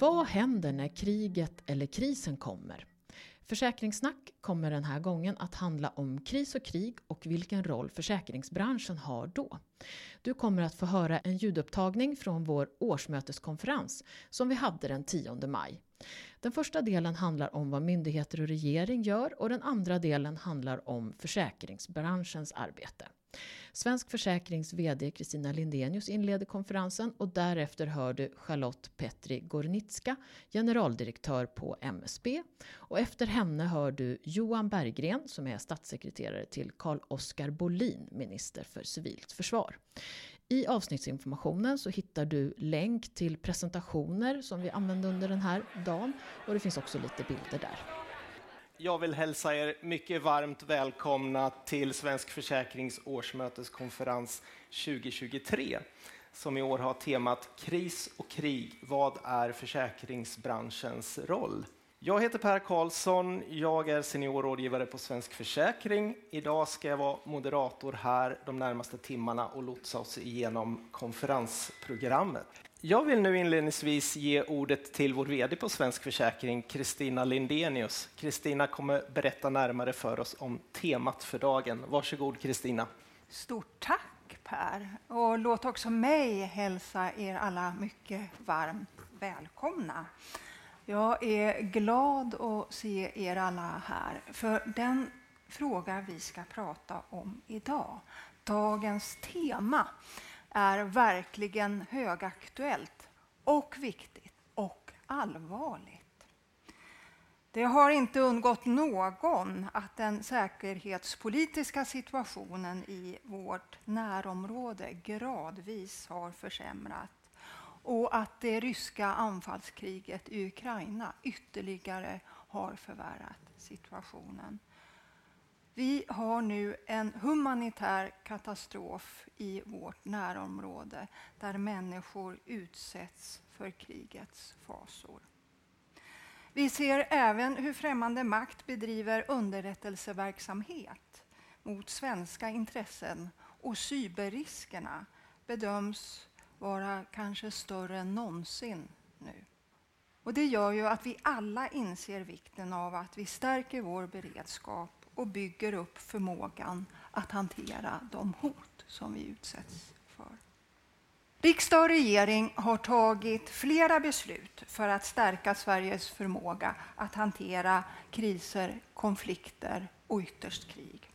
Vad händer när kriget eller krisen kommer? Försäkringssnack kommer den här gången att handla om kris och krig och vilken roll försäkringsbranschen har då. Du kommer att få höra en ljudupptagning från vår årsmöteskonferens som vi hade den 10 maj. Den första delen handlar om vad myndigheter och regering gör och den andra delen handlar om försäkringsbranschens arbete. Svensk Försäkrings VD Kristina Lindenius inleder konferensen och därefter hör du Charlotte Petri Gornitska, generaldirektör på MSB. Och efter henne hör du Johan Berggren som är statssekreterare till Carl-Oskar Bolin, minister för civilt försvar. I avsnittsinformationen så hittar du länk till presentationer som vi använde under den här dagen och det finns också lite bilder där. Jag vill hälsa er mycket varmt välkomna till Svensk Försäkrings årsmöteskonferens 2023 som i år har temat Kris och krig. Vad är försäkringsbranschens roll? Jag heter Per Karlsson. Jag är seniorrådgivare på Svensk Försäkring. Idag ska jag vara moderator här de närmaste timmarna och lotsa oss igenom konferensprogrammet. Jag vill nu inledningsvis ge ordet till vår VD på Svensk Försäkring, Kristina Lindenius. Kristina kommer berätta närmare för oss om temat för dagen. Varsågod Kristina. Stort tack Per och låt också mig hälsa er alla mycket varmt välkomna. Jag är glad att se er alla här för den fråga vi ska prata om idag, dagens tema är verkligen högaktuellt och viktigt och allvarligt. Det har inte undgått någon att den säkerhetspolitiska situationen i vårt närområde gradvis har försämrats och att det ryska anfallskriget i Ukraina ytterligare har förvärrat situationen. Vi har nu en humanitär katastrof i vårt närområde där människor utsätts för krigets fasor. Vi ser även hur främmande makt bedriver underrättelseverksamhet mot svenska intressen och cyberriskerna bedöms vara kanske större än någonsin nu. Och det gör ju att vi alla inser vikten av att vi stärker vår beredskap och bygger upp förmågan att hantera de hot som vi utsätts för. Riksdag och regering har tagit flera beslut för att stärka Sveriges förmåga att hantera kriser, konflikter och ytterst krig.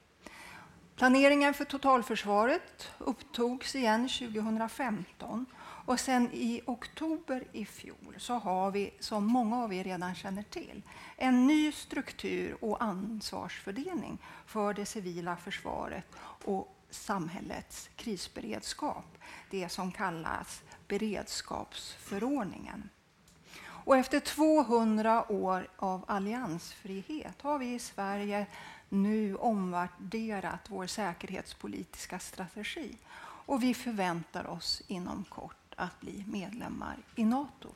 Planeringen för totalförsvaret upptogs igen 2015 och sen i oktober i fjol så har vi, som många av er redan känner till, en ny struktur och ansvarsfördelning för det civila försvaret och samhällets krisberedskap. Det som kallas beredskapsförordningen. Och efter 200 år av alliansfrihet har vi i Sverige nu omvärderat vår säkerhetspolitiska strategi och vi förväntar oss inom kort att bli medlemmar i Nato.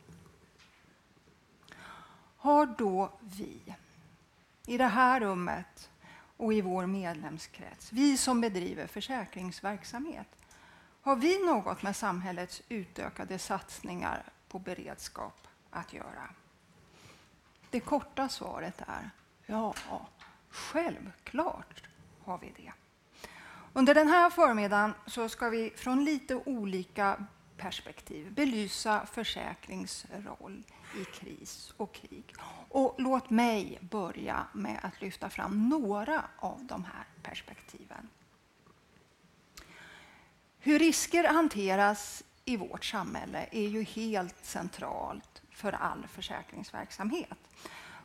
Har då vi i det här rummet och i vår medlemskrets, vi som bedriver försäkringsverksamhet, har vi något med samhällets utökade satsningar på beredskap att göra? Det korta svaret är ja, självklart har vi det. Under den här förmiddagen så ska vi från lite olika perspektiv belysa försäkrings roll i kris och krig. Och låt mig börja med att lyfta fram några av de här perspektiven. Hur risker hanteras i vårt samhälle är ju helt centralt för all försäkringsverksamhet.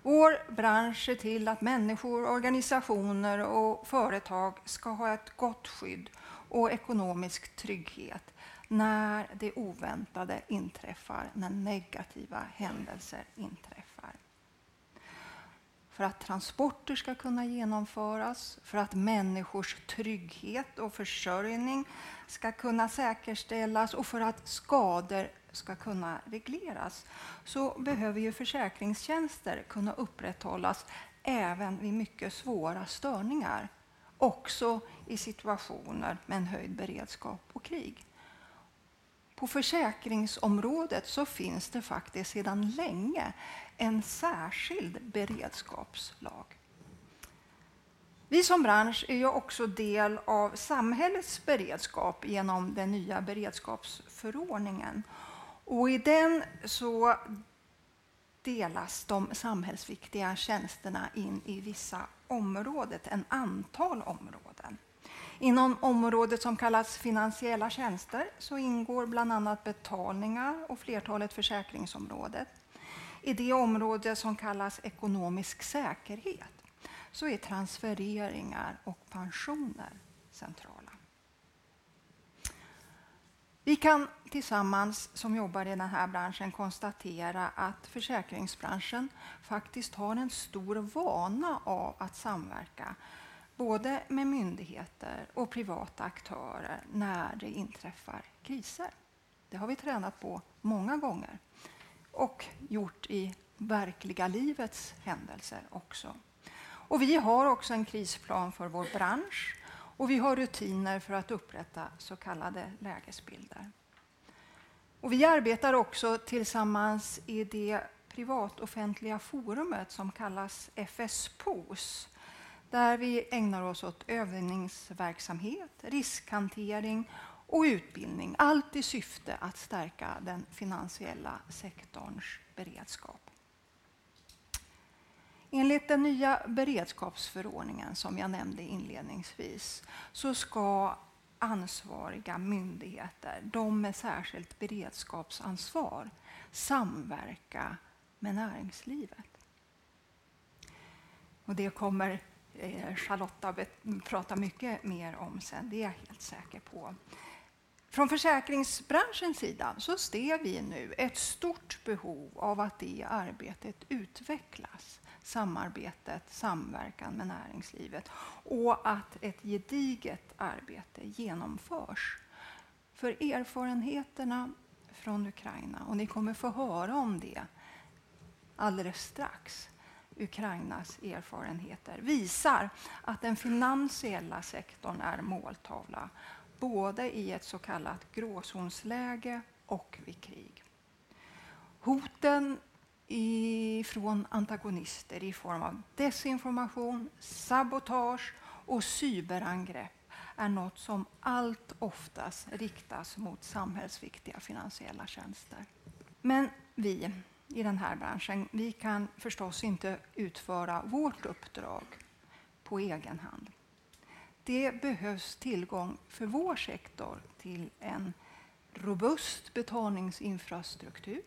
Vår bransch ser till att människor, organisationer och företag ska ha ett gott skydd och ekonomisk trygghet när det oväntade inträffar, när negativa händelser inträffar. för att transporter ska kunna genomföras, för att människors trygghet och försörjning ska kunna säkerställas och för att skador ska kunna regleras så behöver ju försäkringstjänster kunna upprätthållas även vid mycket svåra störningar. Också i situationer med en höjd beredskap och krig. På försäkringsområdet så finns det faktiskt sedan länge en särskild beredskapslag. Vi som bransch är ju också del av samhällets beredskap genom den nya beredskapsförordningen. Och I den så delas de samhällsviktiga tjänsterna in i vissa områden, ett antal områden. Inom området som kallas finansiella tjänster så ingår bland annat betalningar och flertalet försäkringsområdet. I det område som kallas ekonomisk säkerhet så är transfereringar och pensioner centrala. Vi kan tillsammans som jobbar i den här branschen konstatera att försäkringsbranschen faktiskt har en stor vana av att samverka både med myndigheter och privata aktörer när det inträffar kriser. Det har vi tränat på många gånger och gjort i verkliga livets händelser också. Och vi har också en krisplan för vår bransch och vi har rutiner för att upprätta så kallade lägesbilder. Och vi arbetar också tillsammans i det privatoffentliga forumet som kallas FSPOS där vi ägnar oss åt övningsverksamhet, riskhantering och utbildning. Allt i syfte att stärka den finansiella sektorns beredskap. Enligt den nya beredskapsförordningen som jag nämnde inledningsvis så ska ansvariga myndigheter, de med särskilt beredskapsansvar, samverka med näringslivet. Och det kommer Eh, Charlotta prata mycket mer om sen, det är jag helt säker på. Från försäkringsbranschens sida så ser vi nu ett stort behov av att det arbetet utvecklas samarbetet, samverkan med näringslivet och att ett gediget arbete genomförs. För erfarenheterna från Ukraina, och ni kommer få höra om det alldeles strax, Ukrainas erfarenheter visar att den finansiella sektorn är måltavla både i ett så kallat gråzonsläge och vid krig. Hoten från antagonister i form av desinformation, sabotage och cyberangrepp är något som allt oftast riktas mot samhällsviktiga finansiella tjänster. Men vi i den här branschen vi kan förstås inte utföra vårt uppdrag på egen hand. Det behövs tillgång för vår sektor till en robust betalningsinfrastruktur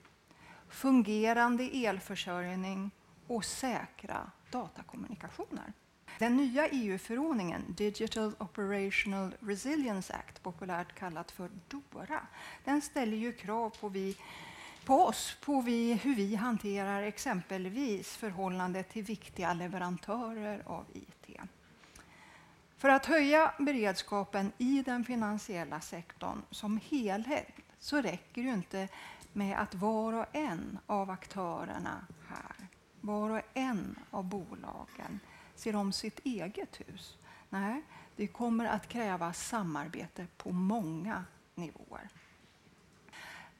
fungerande elförsörjning och säkra datakommunikationer. Den nya EU-förordningen Digital Operational Resilience Act, populärt kallat för DORA, den ställer ju krav på, vi, på oss på vi, hur vi hanterar exempelvis förhållandet till viktiga leverantörer av IT. För att höja beredskapen i den finansiella sektorn som helhet så räcker det inte med att var och en av aktörerna här, var och en av bolagen ser om sitt eget hus. Nej, det kommer att kräva samarbete på många nivåer.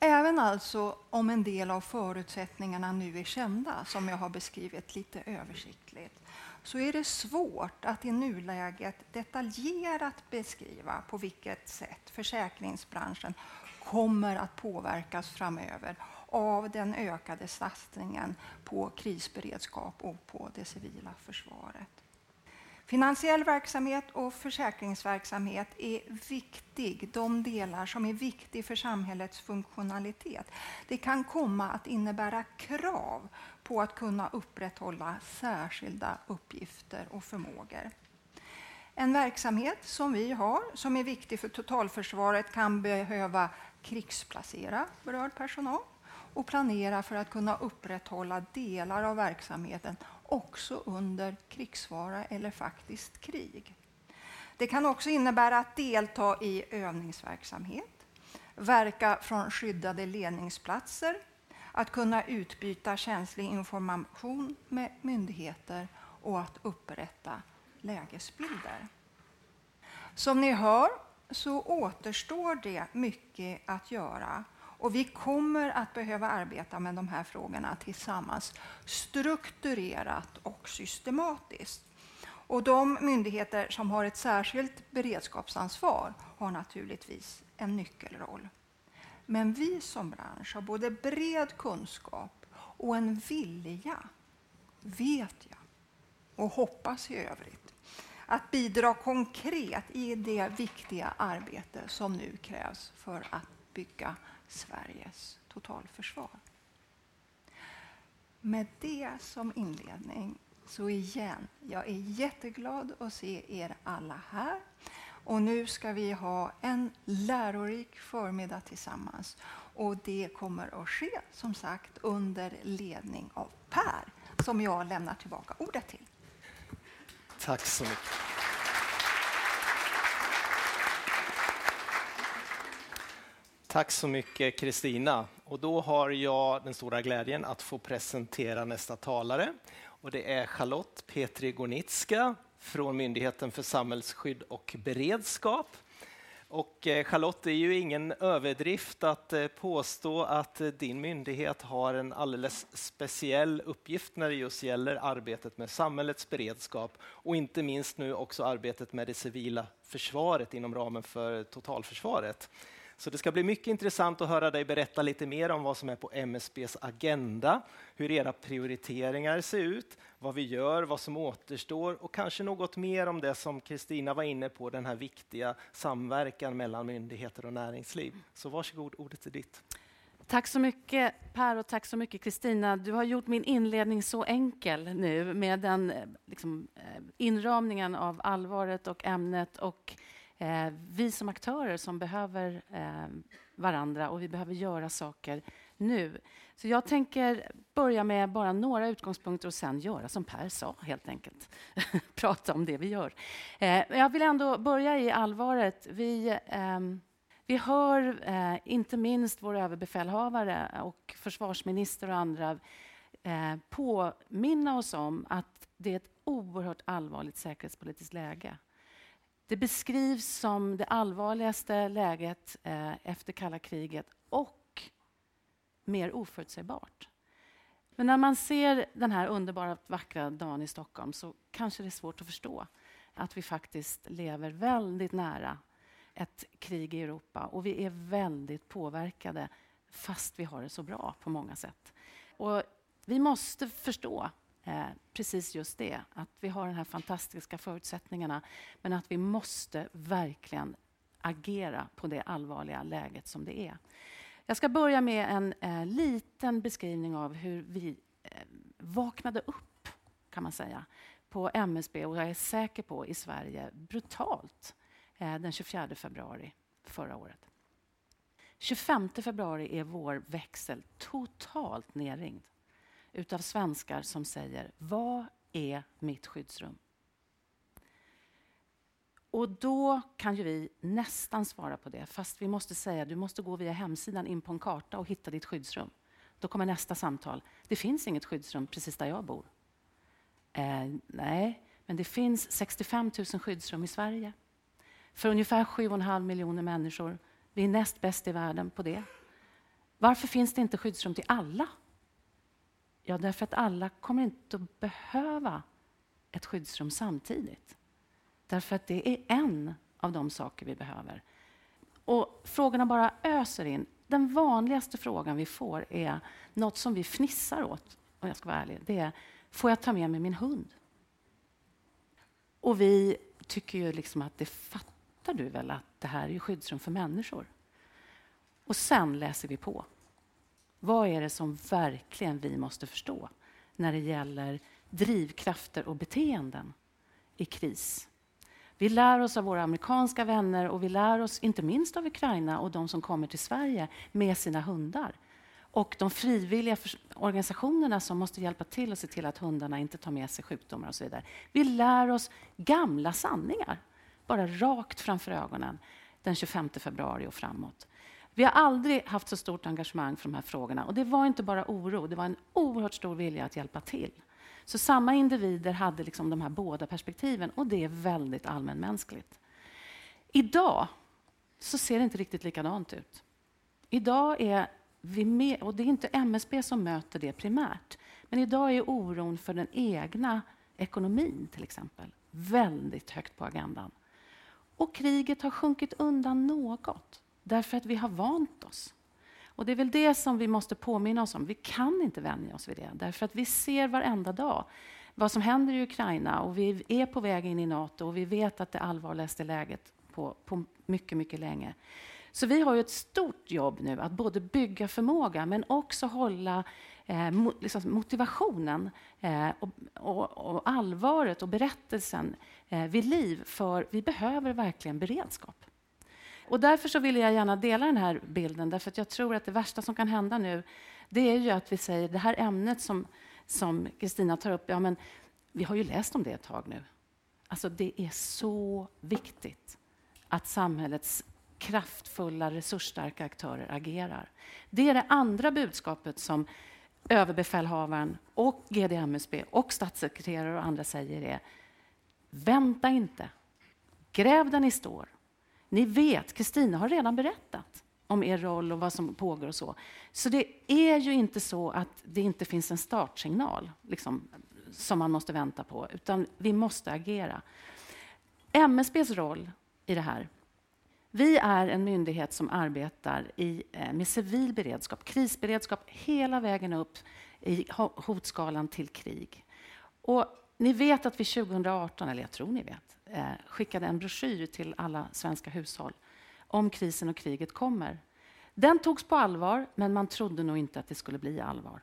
Även alltså om en del av förutsättningarna nu är kända, som jag har beskrivit lite översiktligt, så är det svårt att i nuläget detaljerat beskriva på vilket sätt försäkringsbranschen kommer att påverkas framöver av den ökade satsningen på krisberedskap och på det civila försvaret. Finansiell verksamhet och försäkringsverksamhet är viktig, de delar som är viktiga för samhällets funktionalitet. Det kan komma att innebära krav på att kunna upprätthålla särskilda uppgifter och förmågor. En verksamhet som vi har, som är viktig för totalförsvaret, kan behöva krigsplacera berörd personal och planera för att kunna upprätthålla delar av verksamheten också under krigsfara eller faktiskt krig. Det kan också innebära att delta i övningsverksamhet, verka från skyddade ledningsplatser, att kunna utbyta känslig information med myndigheter och att upprätta lägesbilder. Som ni hör så återstår det mycket att göra och vi kommer att behöva arbeta med de här frågorna tillsammans strukturerat och systematiskt. Och de myndigheter som har ett särskilt beredskapsansvar har naturligtvis en nyckelroll. Men vi som bransch har både bred kunskap och en vilja, vet jag, och hoppas i övrigt, att bidra konkret i det viktiga arbete som nu krävs för att bygga Sveriges totalförsvar. Med det som inledning, så igen, jag är jätteglad att se er alla här. Och nu ska vi ha en lärorik förmiddag tillsammans. Och det kommer att ske, som sagt, under ledning av Per, som jag lämnar tillbaka ordet till. Tack så mycket. Tack så mycket Kristina. Och då har jag den stora glädjen att få presentera nästa talare. Och det är Charlotte Petri Gornitska från Myndigheten för samhällsskydd och beredskap. Och eh, Charlotte, det är ju ingen överdrift att eh, påstå att eh, din myndighet har en alldeles speciell uppgift när det just gäller arbetet med samhällets beredskap och inte minst nu också arbetet med det civila försvaret inom ramen för totalförsvaret. Så det ska bli mycket intressant att höra dig berätta lite mer om vad som är på MSBs agenda, hur era prioriteringar ser ut, vad vi gör, vad som återstår och kanske något mer om det som Kristina var inne på, den här viktiga samverkan mellan myndigheter och näringsliv. Så varsågod, ordet är ditt. Tack så mycket Per och tack så mycket Kristina. Du har gjort min inledning så enkel nu med den eh, liksom, eh, inramningen av allvaret och ämnet och eh, vi som aktörer som behöver eh, varandra och vi behöver göra saker nu. Så jag tänker börja med bara några utgångspunkter och sen göra som Per sa, helt enkelt. Prata om det vi gör. Eh, jag vill ändå börja i allvaret. Vi, eh, vi hör eh, inte minst vår överbefälhavare och försvarsminister och andra eh, påminna oss om att det är ett oerhört allvarligt säkerhetspolitiskt läge. Det beskrivs som det allvarligaste läget eh, efter kalla kriget och mer oförutsägbart. Men när man ser den här underbara vackra dagen i Stockholm så kanske det är svårt att förstå att vi faktiskt lever väldigt nära ett krig i Europa och vi är väldigt påverkade fast vi har det så bra på många sätt. Och vi måste förstå Eh, precis just det, att vi har de här fantastiska förutsättningarna men att vi måste verkligen agera på det allvarliga läget som det är. Jag ska börja med en eh, liten beskrivning av hur vi eh, vaknade upp, kan man säga, på MSB och jag är säker på i Sverige brutalt eh, den 24 februari förra året. 25 februari är vår växel totalt nerringd utav svenskar som säger Vad är mitt skyddsrum? Och då kan ju vi nästan svara på det, fast vi måste säga du måste gå via hemsidan in på en karta och hitta ditt skyddsrum. Då kommer nästa samtal. Det finns inget skyddsrum precis där jag bor. Eh, nej, men det finns 65 000 skyddsrum i Sverige. För ungefär 7,5 miljoner människor. Vi är näst bäst i världen på det. Varför finns det inte skyddsrum till alla? Ja, därför att alla kommer inte att behöva ett skyddsrum samtidigt. Därför att det är en av de saker vi behöver. Och frågorna bara öser in. Den vanligaste frågan vi får är något som vi fnissar åt, om jag ska vara ärlig. Det är, får jag ta med mig min hund? Och vi tycker ju liksom att det fattar du väl att det här är skyddsrum för människor? Och sen läser vi på. Vad är det som verkligen vi måste förstå när det gäller drivkrafter och beteenden i kris? Vi lär oss av våra amerikanska vänner och vi lär oss inte minst av Ukraina och de som kommer till Sverige med sina hundar. och de frivilliga organisationerna som måste hjälpa till och se till att hundarna inte tar med sig sjukdomar och så vidare. Vi lär oss gamla sanningar, bara rakt framför ögonen den 25 februari och framåt. Vi har aldrig haft så stort engagemang för de här frågorna. Och det var inte bara oro, det var en oerhört stor vilja att hjälpa till. Så samma individer hade liksom de här båda perspektiven och det är väldigt allmänmänskligt. Idag så ser det inte riktigt likadant ut. Idag är vi med, och det är inte MSB som möter det primärt, men idag är oron för den egna ekonomin till exempel väldigt högt på agendan. Och kriget har sjunkit undan något, därför att vi har vant oss. Och Det är väl det som vi måste påminna oss om. Vi kan inte vänja oss vid det, därför att vi ser varenda dag vad som händer i Ukraina och vi är på väg in i Nato och vi vet att det allvarligaste läget på, på mycket, mycket länge. Så vi har ju ett stort jobb nu att både bygga förmåga men också hålla eh, liksom motivationen eh, och, och, och, allvaret och berättelsen eh, vid liv. För vi behöver verkligen beredskap. Och därför så vill jag gärna dela den här bilden, därför att jag tror att det värsta som kan hända nu, det är ju att vi säger det här ämnet som Kristina tar upp, ja men vi har ju läst om det ett tag nu. Alltså det är så viktigt att samhällets kraftfulla, resursstarka aktörer agerar. Det är det andra budskapet som överbefälhavaren och GDMSB och statssekreterare och andra säger är vänta inte. Gräv där ni står. Ni vet, Kristina har redan berättat om er roll och vad som pågår och så. Så det är ju inte så att det inte finns en startsignal liksom, som man måste vänta på, utan vi måste agera. MSBs roll i det här vi är en myndighet som arbetar i, eh, med civil beredskap, krisberedskap hela vägen upp i hotskalan till krig. Och ni vet att vi 2018, eller jag tror ni vet, eh, skickade en broschyr till alla svenska hushåll om krisen och kriget kommer. Den togs på allvar, men man trodde nog inte att det skulle bli allvar.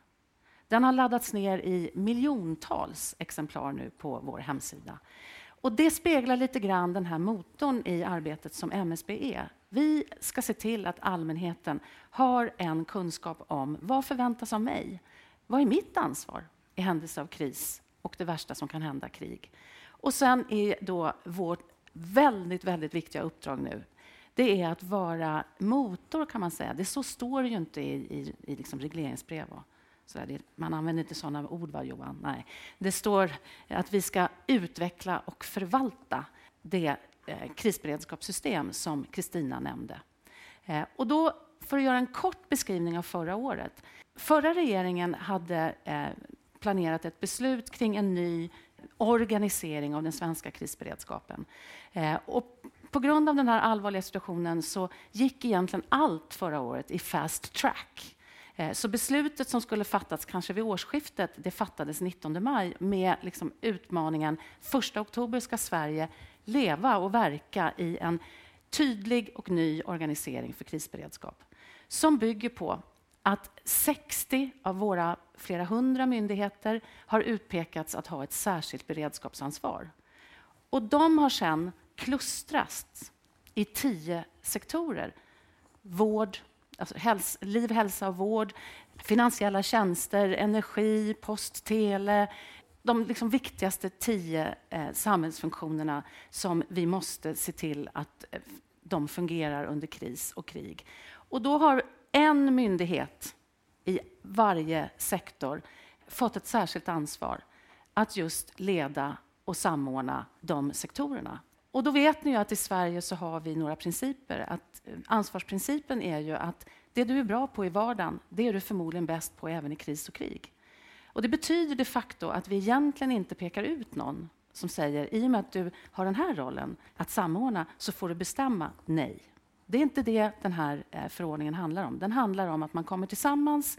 Den har laddats ner i miljontals exemplar nu på vår hemsida. Och det speglar lite grann den här motorn i arbetet som MSB är. Vi ska se till att allmänheten har en kunskap om vad förväntas av mig? Vad är mitt ansvar i händelse av kris och det värsta som kan hända, krig? Och sen är då vårt väldigt, väldigt viktiga uppdrag nu det är att vara motor, kan man säga. Det så står det ju inte i, i, i liksom regleringsbrev. Och så det, man använder inte sådana ord, va, Johan? Nej. Det står att vi ska utveckla och förvalta det eh, krisberedskapssystem som Kristina nämnde. Eh, och då, för att göra en kort beskrivning av förra året. Förra regeringen hade eh, planerat ett beslut kring en ny organisering av den svenska krisberedskapen. Eh, och på grund av den här allvarliga situationen så gick egentligen allt förra året i fast track. Eh, så beslutet som skulle fattas kanske vid årsskiftet, det fattades 19 maj med liksom utmaningen 1 oktober ska Sverige leva och verka i en tydlig och ny organisering för krisberedskap som bygger på att 60 av våra flera hundra myndigheter har utpekats att ha ett särskilt beredskapsansvar. Och de har sedan klustrats i tio sektorer. Vård, alltså häls liv, hälsa och vård, finansiella tjänster, energi, post, tele. De liksom viktigaste tio eh, samhällsfunktionerna som vi måste se till att eh, de fungerar under kris och krig. Och då har en myndighet i varje sektor fått ett särskilt ansvar att just leda och samordna de sektorerna. Och då vet ni att i Sverige så har vi några principer. Att eh, ansvarsprincipen är ju att det du är bra på i vardagen, det är du förmodligen bäst på även i kris och krig. Och det betyder de facto att vi egentligen inte pekar ut någon som säger i och med att du har den här rollen, att samordna, så får du bestämma nej. Det är inte det den här eh, förordningen handlar om. Den handlar om att man kommer tillsammans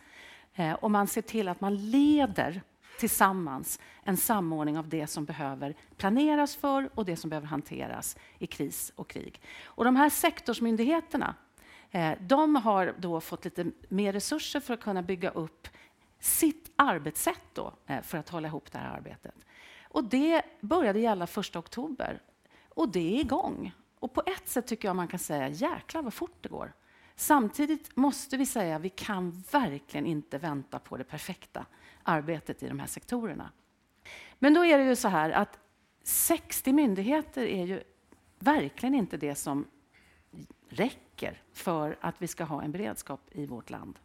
eh, och man ser till att man leder tillsammans en samordning av det som behöver planeras för och det som behöver hanteras i kris och krig. Och de här sektorsmyndigheterna eh, de har då fått lite mer resurser för att kunna bygga upp sitt arbetssätt då, för att hålla ihop det här arbetet. Och det började gälla 1 oktober och det är igång. Och på ett sätt tycker jag man kan säga jäklar vad fort det går. Samtidigt måste vi säga att vi kan verkligen inte vänta på det perfekta arbetet i de här sektorerna. Men då är det ju så här att 60 myndigheter är ju verkligen inte det som räcker för att vi ska ha en beredskap i vårt land.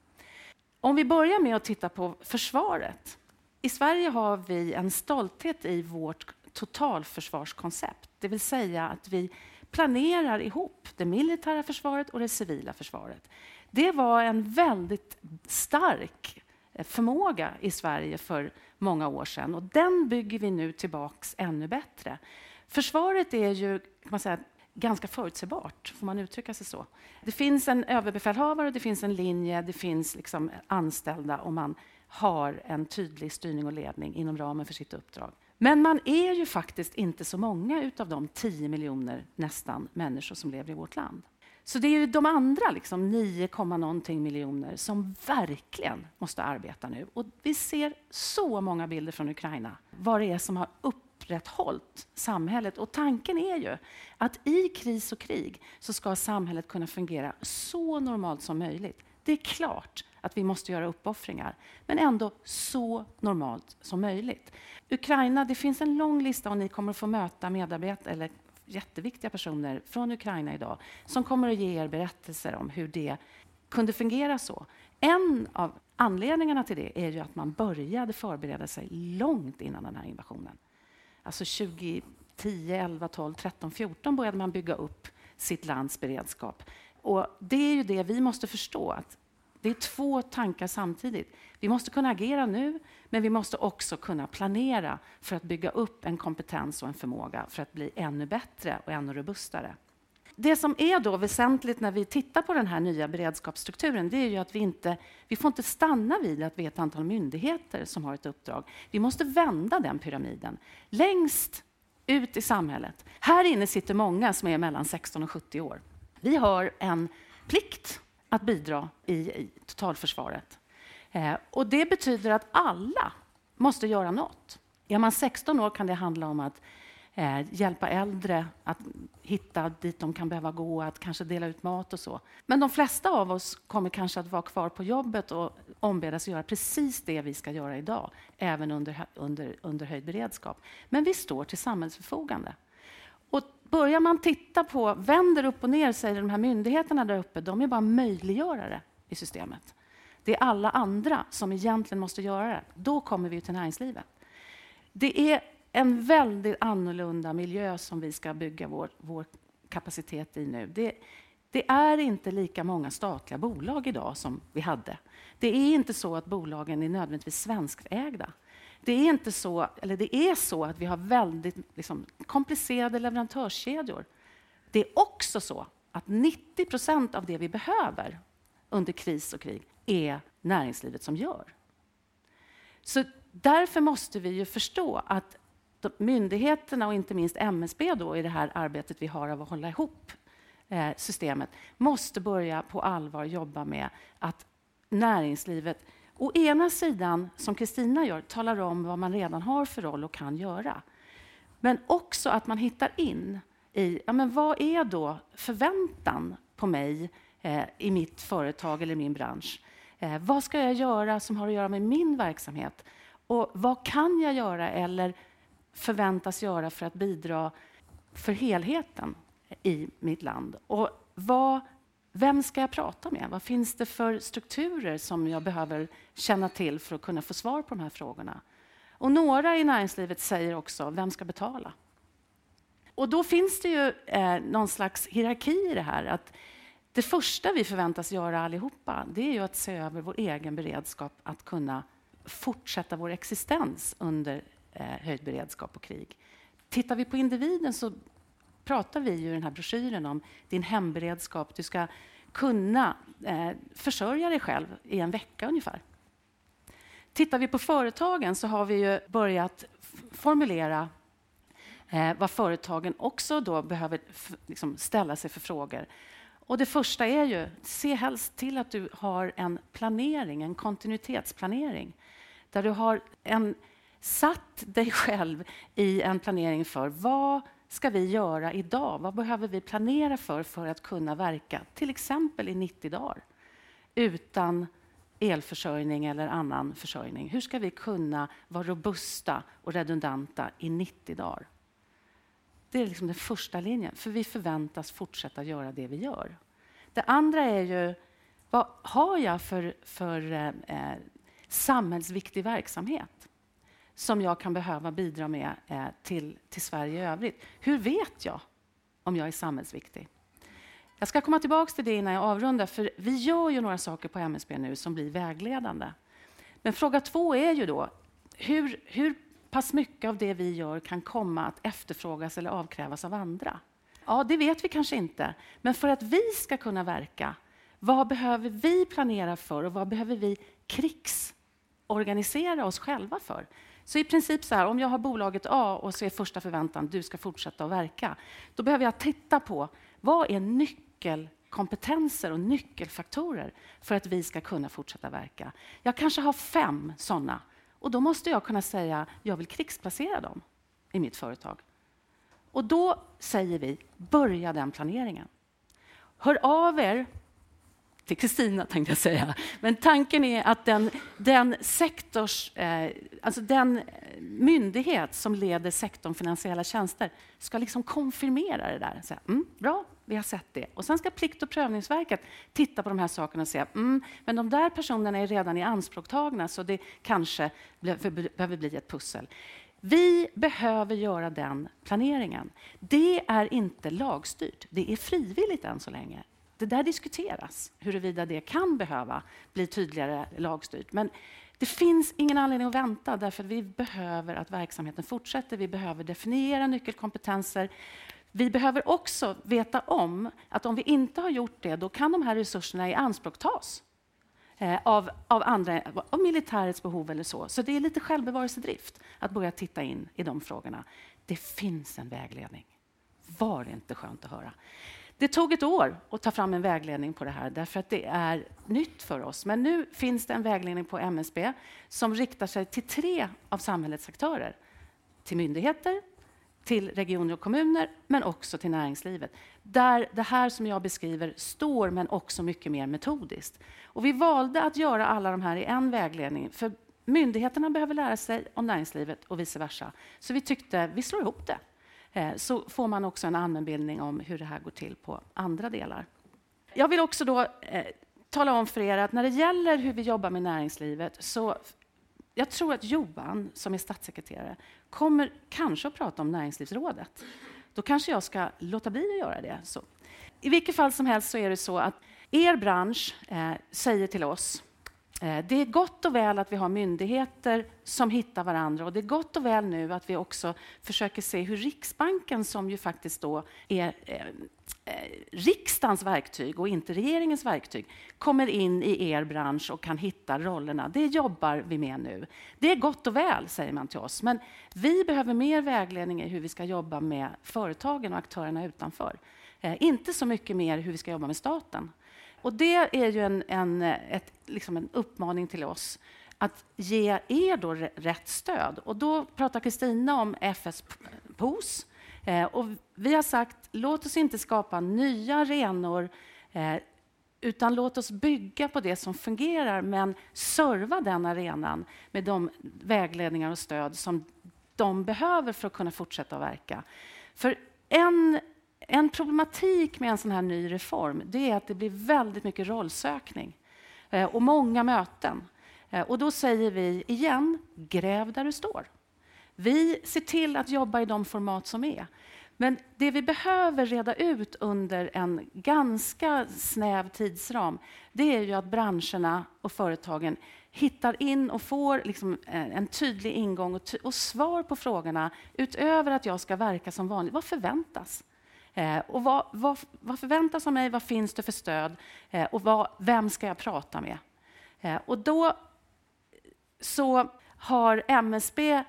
Om vi börjar med att titta på försvaret. I Sverige har vi en stolthet i vårt totalförsvarskoncept, det vill säga att vi planerar ihop det militära försvaret och det civila försvaret. Det var en väldigt stark förmåga i Sverige för många år sedan och den bygger vi nu tillbaks ännu bättre. Försvaret är ju kan man säga, ganska förutsägbart, får man uttrycka sig så. Det finns en överbefälhavare, det finns en linje, det finns liksom anställda och man har en tydlig styrning och ledning inom ramen för sitt uppdrag. Men man är ju faktiskt inte så många av de 10 miljoner nästan människor som lever i vårt land. Så det är ju de andra liksom 9, någonting miljoner som verkligen måste arbeta nu. Och vi ser så många bilder från Ukraina, vad det är som har upprätthållit samhället. Och tanken är ju att i kris och krig så ska samhället kunna fungera så normalt som möjligt. Det är klart att vi måste göra uppoffringar, men ändå så normalt som möjligt. Ukraina, det finns en lång lista och ni kommer att få möta medarbetare eller jätteviktiga personer från Ukraina idag som kommer att ge er berättelser om hur det kunde fungera så. En av anledningarna till det är ju att man började förbereda sig långt innan den här invasionen. Alltså 2010, 11, 12, 13, 14 började man bygga upp sitt lands beredskap. Och det är ju det vi måste förstå, att det är två tankar samtidigt. Vi måste kunna agera nu, men vi måste också kunna planera för att bygga upp en kompetens och en förmåga för att bli ännu bättre och ännu robustare. Det som är då väsentligt när vi tittar på den här nya beredskapsstrukturen, det är ju att vi inte vi får inte stanna vid att vi är ett antal myndigheter som har ett uppdrag. Vi måste vända den pyramiden längst ut i samhället. Här inne sitter många som är mellan 16 och 70 år. Vi har en plikt att bidra i, i totalförsvaret. Eh, och det betyder att alla måste göra något. Är man 16 år kan det handla om att eh, hjälpa äldre att hitta dit de kan behöva gå, att kanske dela ut mat och så. Men de flesta av oss kommer kanske att vara kvar på jobbet och ombedas göra precis det vi ska göra idag, även under, under, under höjd beredskap. Men vi står till samhällsförfogande. Börjar man titta på, vänder upp och ner, säger de här myndigheterna där uppe, de är bara möjliggörare i systemet. Det är alla andra som egentligen måste göra det. Då kommer vi till näringslivet. Det är en väldigt annorlunda miljö som vi ska bygga vår, vår kapacitet i nu. Det, det, är inte lika många statliga bolag idag som vi hade. Det är inte så att bolagen är nödvändigtvis svenskägda. Det är inte så, eller det är så att vi har väldigt liksom, komplicerade leverantörskedjor. Det är också så att 90 procent av det vi behöver under kris och krig är näringslivet som gör. Så därför måste vi ju förstå att myndigheterna och inte minst MSB då i det här arbetet vi har av att hålla ihop eh, systemet måste börja på allvar jobba med att näringslivet å ena sidan, som Kristina gör, talar om vad man redan har för roll och kan göra. Men också att man hittar in i ja, men vad är då förväntan på mig eh, i mitt företag eller min bransch. Eh, vad ska jag göra som har att göra med min verksamhet? Och vad kan jag göra eller förväntas göra för att bidra för helheten i mitt land? Och vad, vem ska jag prata med? Vad finns det för strukturer som jag behöver känna till för att kunna få svar på de här frågorna? Och några i näringslivet säger också, vem ska betala? Och då finns det ju eh, någon slags hierarki i det här. Att det första vi förväntas göra allihopa, det är ju att se över vår egen beredskap att kunna fortsätta vår existens under eh, höjd beredskap och krig. Tittar vi på individen så pratar vi ju i den här broschyren om din hemberedskap. Du ska kunna eh, försörja dig själv i en vecka ungefär. Tittar vi på företagen så har vi ju börjat formulera eh, vad företagen också då behöver liksom, ställa sig för frågor. Och det första är ju, se helst till att du har en planering, en kontinuitetsplanering. Där du har en, satt dig själv i en planering för vad ska vi göra idag? Vad behöver vi planera för för att kunna verka till exempel i 90 dagar utan elförsörjning eller annan försörjning? Hur ska vi kunna vara robusta och redundanta i 90 dagar? Det är liksom den första linjen, för vi förväntas fortsätta göra det vi gör. Det andra är ju, vad har jag för, för eh, eh samhällsviktig verksamhet som jag kan behöva bidra med eh, till, till Sverige i övrigt? Hur vet jag om jag är samhällsviktig? Jag ska komma tillbaka till det innan jag avrundar, för vi gör ju några saker på MSB nu som blir vägledande. Men fråga två är ju då, hur, hur pass mycket av det vi gör kan komma att efterfrågas eller avkrävas av andra? Ja, det vet vi kanske inte. Men för att vi ska kunna verka, vad behöver vi planera för och vad behöver vi krigsorganisera oss själva för? Så i princip så här, om jag har bolaget A och så är första förväntan du ska fortsätta att verka, då behöver jag titta på vad är nyckelkompetenser och nyckelfaktorer för att vi ska kunna fortsätta verka. Jag kanske har fem sådana och då måste jag kunna säga jag vill krigsplacera dem i mitt företag. Och då säger vi, börja den planeringen. Hör av er till Kristina, tänkte jag säga. Men tanken är att den, den sektors, eh, alltså den eh, myndighet som leder sektorn finansiella tjänster ska liksom konfirmera det där. Säga, mm, bra, vi har sett det. Och sen ska Plikt och prövningsverket titta på de här sakerna och säga mm, men de där personerna är redan i anspråktagna så det kanske behöver bli ett pussel. Vi behöver göra den planeringen. Det är inte lagstyrt, det är frivilligt än så länge. Det där diskuteras, huruvida det kan behöva bli tydligare lagstyrt. Men det finns ingen anledning att vänta, därför att vi behöver att verksamheten fortsätter. Vi behöver definiera nyckelkompetenser. Vi behöver också veta om att om vi inte har gjort det, då kan de här resurserna i anspråk tas eh, av, av, andra, av militärets behov eller så. Så det är lite självbevarelsedrift att börja titta in i de frågorna. Det finns en vägledning. Var det inte skönt att höra? Det tog ett år att ta fram en vägledning på det här, därför att det är nytt för oss. Men nu finns det en vägledning på MSB som riktar sig till tre av samhällets aktörer. Till myndigheter, till regioner och kommuner, men också till näringslivet. Där det här som jag beskriver står, men också mycket mer metodiskt. Och vi valde att göra alla de här i en vägledning, för myndigheterna behöver lära sig om näringslivet och vice versa. Så vi tyckte vi slår ihop det. Eh, så får man också en allmänbildning om hur det här går till på andra delar. Jag vill också då eh, tala om för er att när det gäller hur vi jobbar med näringslivet så jag tror att Johan, som är statssekreterare, kommer kanske att prata om Näringslivsrådet. Då kanske jag ska låta bli att göra det. Så. I vilket fall som helst så är det så att er bransch eh, säger till oss Eh, det är gott och väl att vi har myndigheter som hittar varandra och det är gott och väl nu att vi också försöker se hur Riksbanken, som ju faktiskt då är eh, eh, riksdagens verktyg och inte regeringens verktyg, kommer in i er bransch och kan hitta rollerna. Det jobbar vi med nu. Det är gott och väl, säger man till oss, men vi behöver mer vägledning i hur vi ska jobba med företagen och aktörerna utanför. Eh, inte så mycket mer hur vi ska jobba med staten. Och det är ju en, en, ett, liksom en uppmaning till oss att ge er då rätt stöd. Och då pratar Kristina om FS POS. Eh, och vi har sagt, låt oss inte skapa nya arenor eh, utan låt oss bygga på det som fungerar, men serva den arenan med de vägledningar och stöd som de behöver för att kunna fortsätta att verka. För en en problematik med en sån här ny reform det är att det blir väldigt mycket rollsökning eh, och många möten. Eh, och då säger vi igen, gräv där du står. Vi ser till att jobba i de format som är. Men det vi behöver reda ut under en ganska snäv tidsram det är ju att branscherna och företagen hittar in och får liksom eh, en tydlig ingång och, och svar på frågorna utöver att jag ska verka som vanligt. Vad förväntas? Eh, och vad, vad, vad, förväntas av mig? Vad finns det för stöd? Eh, och vad, vem ska jag prata med? Eh, och då så har MSB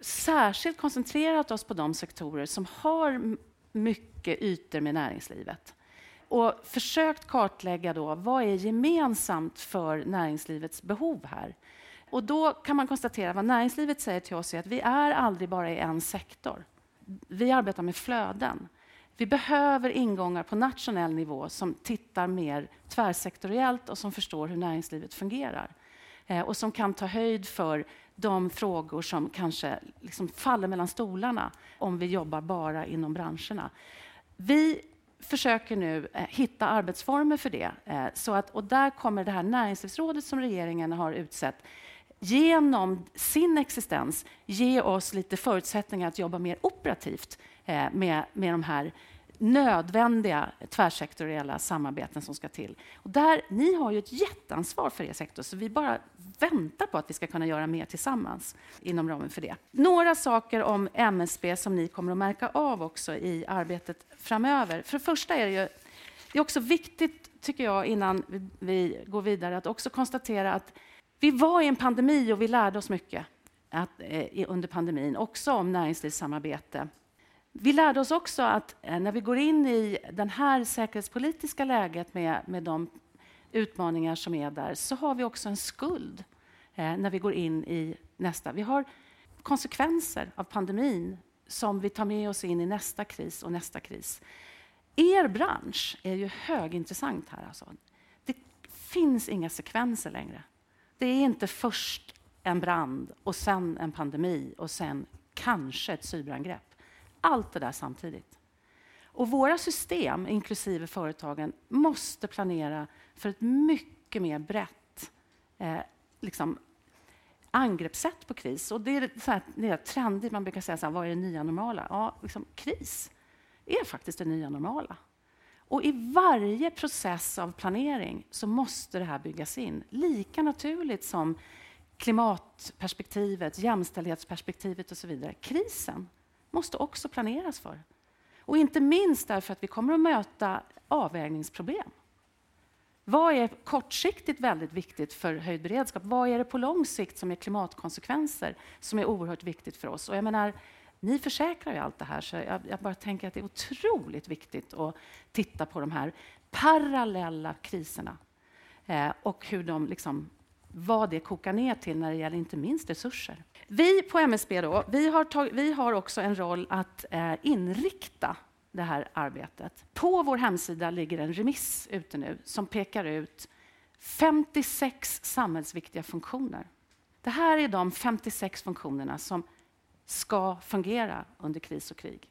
särskilt koncentrerat oss på de sektorer som har mycket ytor med näringslivet och försökt kartlägga då, vad är gemensamt för näringslivets behov här. Och då kan man konstatera vad näringslivet säger till oss är att vi är aldrig bara i en sektor vi arbetar med flöden. Vi behöver ingångar på nationell nivå som tittar mer tvärsektoriellt och som förstår hur näringslivet fungerar. Eh, och som kan ta höjd för de frågor som kanske liksom faller mellan stolarna om vi jobbar bara inom branscherna. Vi försöker nu eh, hitta arbetsformer för det. Eh, så att, och där kommer det här näringslivsrådet som regeringen har utsett genom sin existens ge oss lite förutsättningar att jobba mer operativt eh, med, med de här nödvändiga tvärsektoriella samarbeten som ska till. Och där, ni har ju ett jätteansvar för er sektor, så vi bara väntar på att vi ska kunna göra mer tillsammans inom ramen för det. Några saker om MSB som ni kommer att märka av också i arbetet framöver. För det första är det ju det är också viktigt, tycker jag, innan vi, går vidare, att också konstatera att vi var i en pandemi och vi lärde oss mycket att, eh, under pandemin, också om näringslivssamarbete. Vi lärde oss också att eh, när vi går in i det här säkerhetspolitiska läget med, med de utmaningar som är där, så har vi också en skuld eh, när vi går in i nästa. Vi har konsekvenser av pandemin som vi tar med oss in i nästa kris och nästa kris. Er bransch är ju högintressant här. Alltså. Det finns inga sekvenser längre. Det är inte först en brand och sen en pandemi och sen kanske ett cyberangrepp. Allt det där samtidigt. Och våra system, inklusive företagen, måste planera för ett mycket mer brett eh, liksom, angreppssätt på kris. Och det är, så här, det är trendigt, man brukar säga så här, vad är det nya normala? Ja, liksom, kris är faktiskt det nya normala. Och i varje process av planering så måste det här byggas in. Lika naturligt som klimatperspektivet, jämställdhetsperspektivet och så vidare. Krisen måste också planeras för. Och inte minst därför att vi kommer att möta avvägningsproblem. Vad är kortsiktigt väldigt viktigt för höjd beredskap? Vad är det på lång sikt som är klimatkonsekvenser som är oerhört viktigt för oss? Och jag menar, ni försäkrar ju allt det här, så jag, jag, bara tänker att det är otroligt viktigt att titta på de här parallella kriserna eh, och hur de liksom, vad det kokar ner till när det gäller inte minst resurser. Vi på MSB då, vi har, tag, vi har också en roll att eh, inrikta det här arbetet. På vår hemsida ligger en remiss ute nu som pekar ut 56 samhällsviktiga funktioner. Det här är de 56 funktionerna som ska fungera under kris och krig.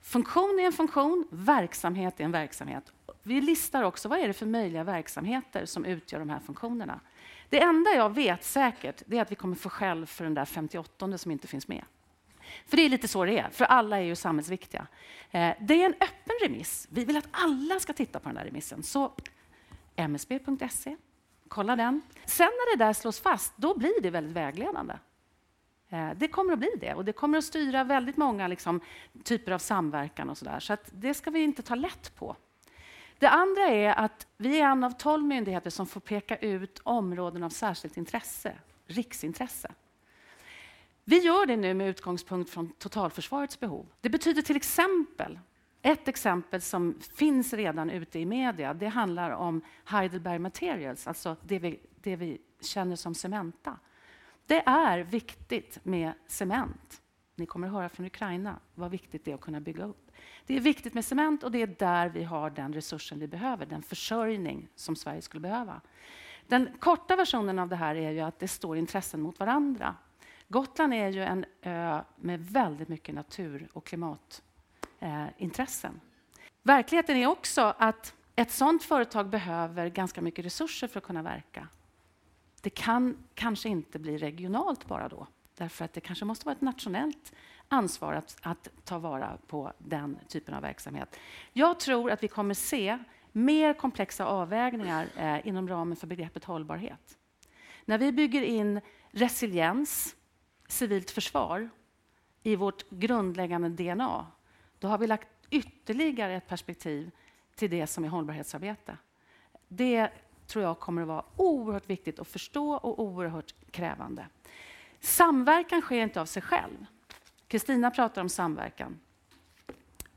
Funktion är en funktion, verksamhet är en verksamhet. Vi listar också vad är det för möjliga verksamheter som utgör de här funktionerna. Det enda jag vet säkert är att vi kommer få skäll för den där 58 som inte finns med. För det är lite så det är, för alla är ju samhällsviktiga. Eh, det är en öppen remiss. Vi vill att alla ska titta på den där remissen. Så msb.se, kolla den. Sen när det där slås fast, då blir det väldigt vägledande. Eh, det kommer att bli det och det kommer att styra väldigt många liksom, typer av samverkan och sådär. Så att det ska vi inte ta lätt på. Det andra är att vi är en av tolv myndigheter som får peka ut områden av särskilt intresse, riksintresse. Vi gör det nu med utgångspunkt från totalförsvarets behov. Det betyder till exempel, ett exempel som finns redan ute i media, det handlar om Heidelberg Materials, alltså det vi, det vi känner som Cementa. Det är viktigt med cement. Ni kommer att höra från Ukraina vad viktigt det är att kunna bygga upp. Det är viktigt med cement och det är där vi har den resursen vi behöver, den försörjning som Sverige skulle behöva. Den korta versionen av det här är ju att det står intressen mot varandra. Gotland är ju en ö med väldigt mycket natur och klimatintressen. Eh, Verkligheten är också att ett sådant företag behöver ganska mycket resurser för att kunna verka. Det kan kanske inte bli regionalt bara då, därför att det kanske måste vara ett nationellt ansvar att, att ta vara på den typen av verksamhet. Jag tror att vi kommer se mer komplexa avvägningar eh, inom ramen för begreppet hållbarhet. När vi bygger in resiliens, civilt försvar, i vårt grundläggande DNA, då har vi lagt ytterligare ett perspektiv till det som är hållbarhetsarbete. Det tror jag kommer att vara oerhört viktigt att förstå och oerhört krävande. Samverkan sker inte av sig själv. Kristina pratar om samverkan.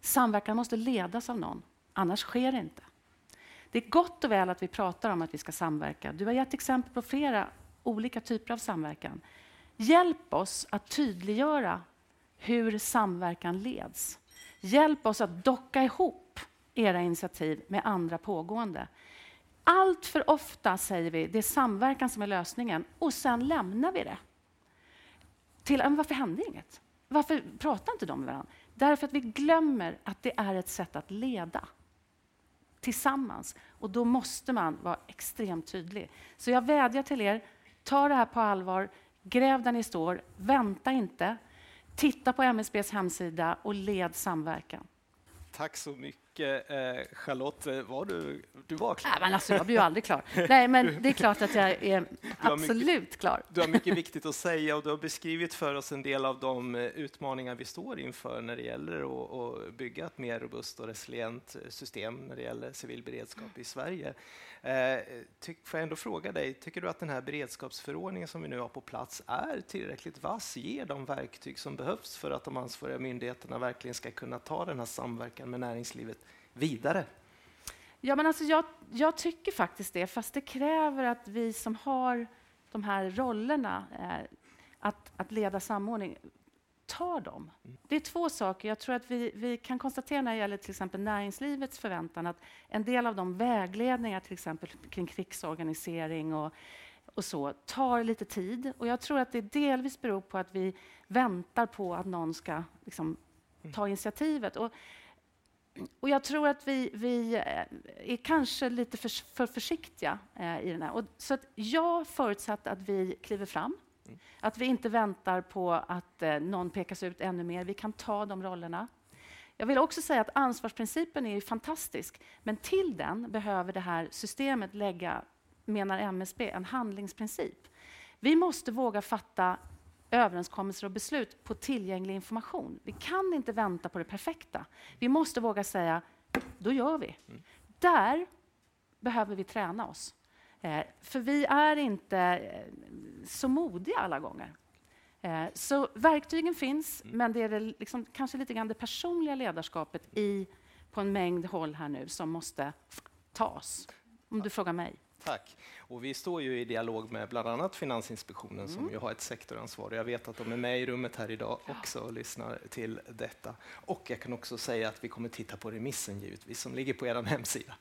Samverkan måste ledas av någon, annars sker det inte. Det är gott och väl att vi pratar om att vi ska samverka. Du har gett exempel på flera olika typer av samverkan. Hjälp oss att tydliggöra hur samverkan leds. Hjälp oss att docka ihop era initiativ med andra pågående. Allt för ofta säger vi det är samverkan som är lösningen och sen lämnar vi det. Till, men varför hände inget? Varför pratar inte de med varandra? Därför att vi glömmer att det är ett sätt att leda tillsammans. Och då måste man vara extremt tydlig. Så jag vädjar till er, ta det här på allvar, gräv där ni står, vänta inte. Titta på MSBs hemsida och led samverkan. Tack så mycket eh, Charlotte. Var du, du var klar? Nej, men alltså, jag blir ju aldrig klar. Nej, men det är klart att jag är absolut mycket, klar. Du har mycket viktigt att säga och du har beskrivit för oss en del av de eh, utmaningar vi står inför när det gäller att, bygga ett mer robust och resilient system när det gäller civil beredskap i Sverige. Eh, tyck, får jag ändå fråga dig, tycker du att den här beredskapsförordningen som vi nu har på plats är tillräckligt vass, ger de verktyg som behövs för att de ansvariga myndigheterna verkligen ska kunna ta den här samverkan med näringslivet vidare? Ja, men alltså jag, jag tycker faktiskt det, fast det kräver att vi som har de här rollerna, eh, att, att leda samordning, tar dem. Det är två saker. Jag tror att vi, vi kan konstatera när det gäller till exempel näringslivets förväntan att en del av de vägledningar till exempel kring krigsorganisering och, och så tar lite tid. Och jag tror att det delvis beror på att vi väntar på att någon ska liksom, ta initiativet. Och, och jag tror att vi, vi eh, är kanske lite för, för försiktiga eh, i den här. Och, så att jag förutsatte att vi kliver fram att vi inte väntar på att eh, någon pekas ut ännu mer. Vi kan ta de rollerna. Jag vill också säga att ansvarsprincipen är fantastisk, men till den behöver det här systemet lägga, menar MSB, en handlingsprincip. Vi måste våga fatta överenskommelser och beslut på tillgänglig information. Vi kan inte vänta på det perfekta. Vi måste våga säga, då gör vi. Mm. Där behöver vi träna oss. Eh, för vi är inte eh, så modiga alla gånger. Eh, så verktygen finns, mm. men det är det liksom, kanske lite grann det personliga ledarskapet i, på en mängd håll här nu som måste tas, om du frågar mig. Tack. Och vi står ju i dialog med bland annat Finansinspektionen mm. som ju har ett sektoransvar. Jag vet att de är med i rummet här idag också och lyssnar till detta. Och jag kan också säga att vi kommer titta på remissen givetvis som ligger på er hemsida.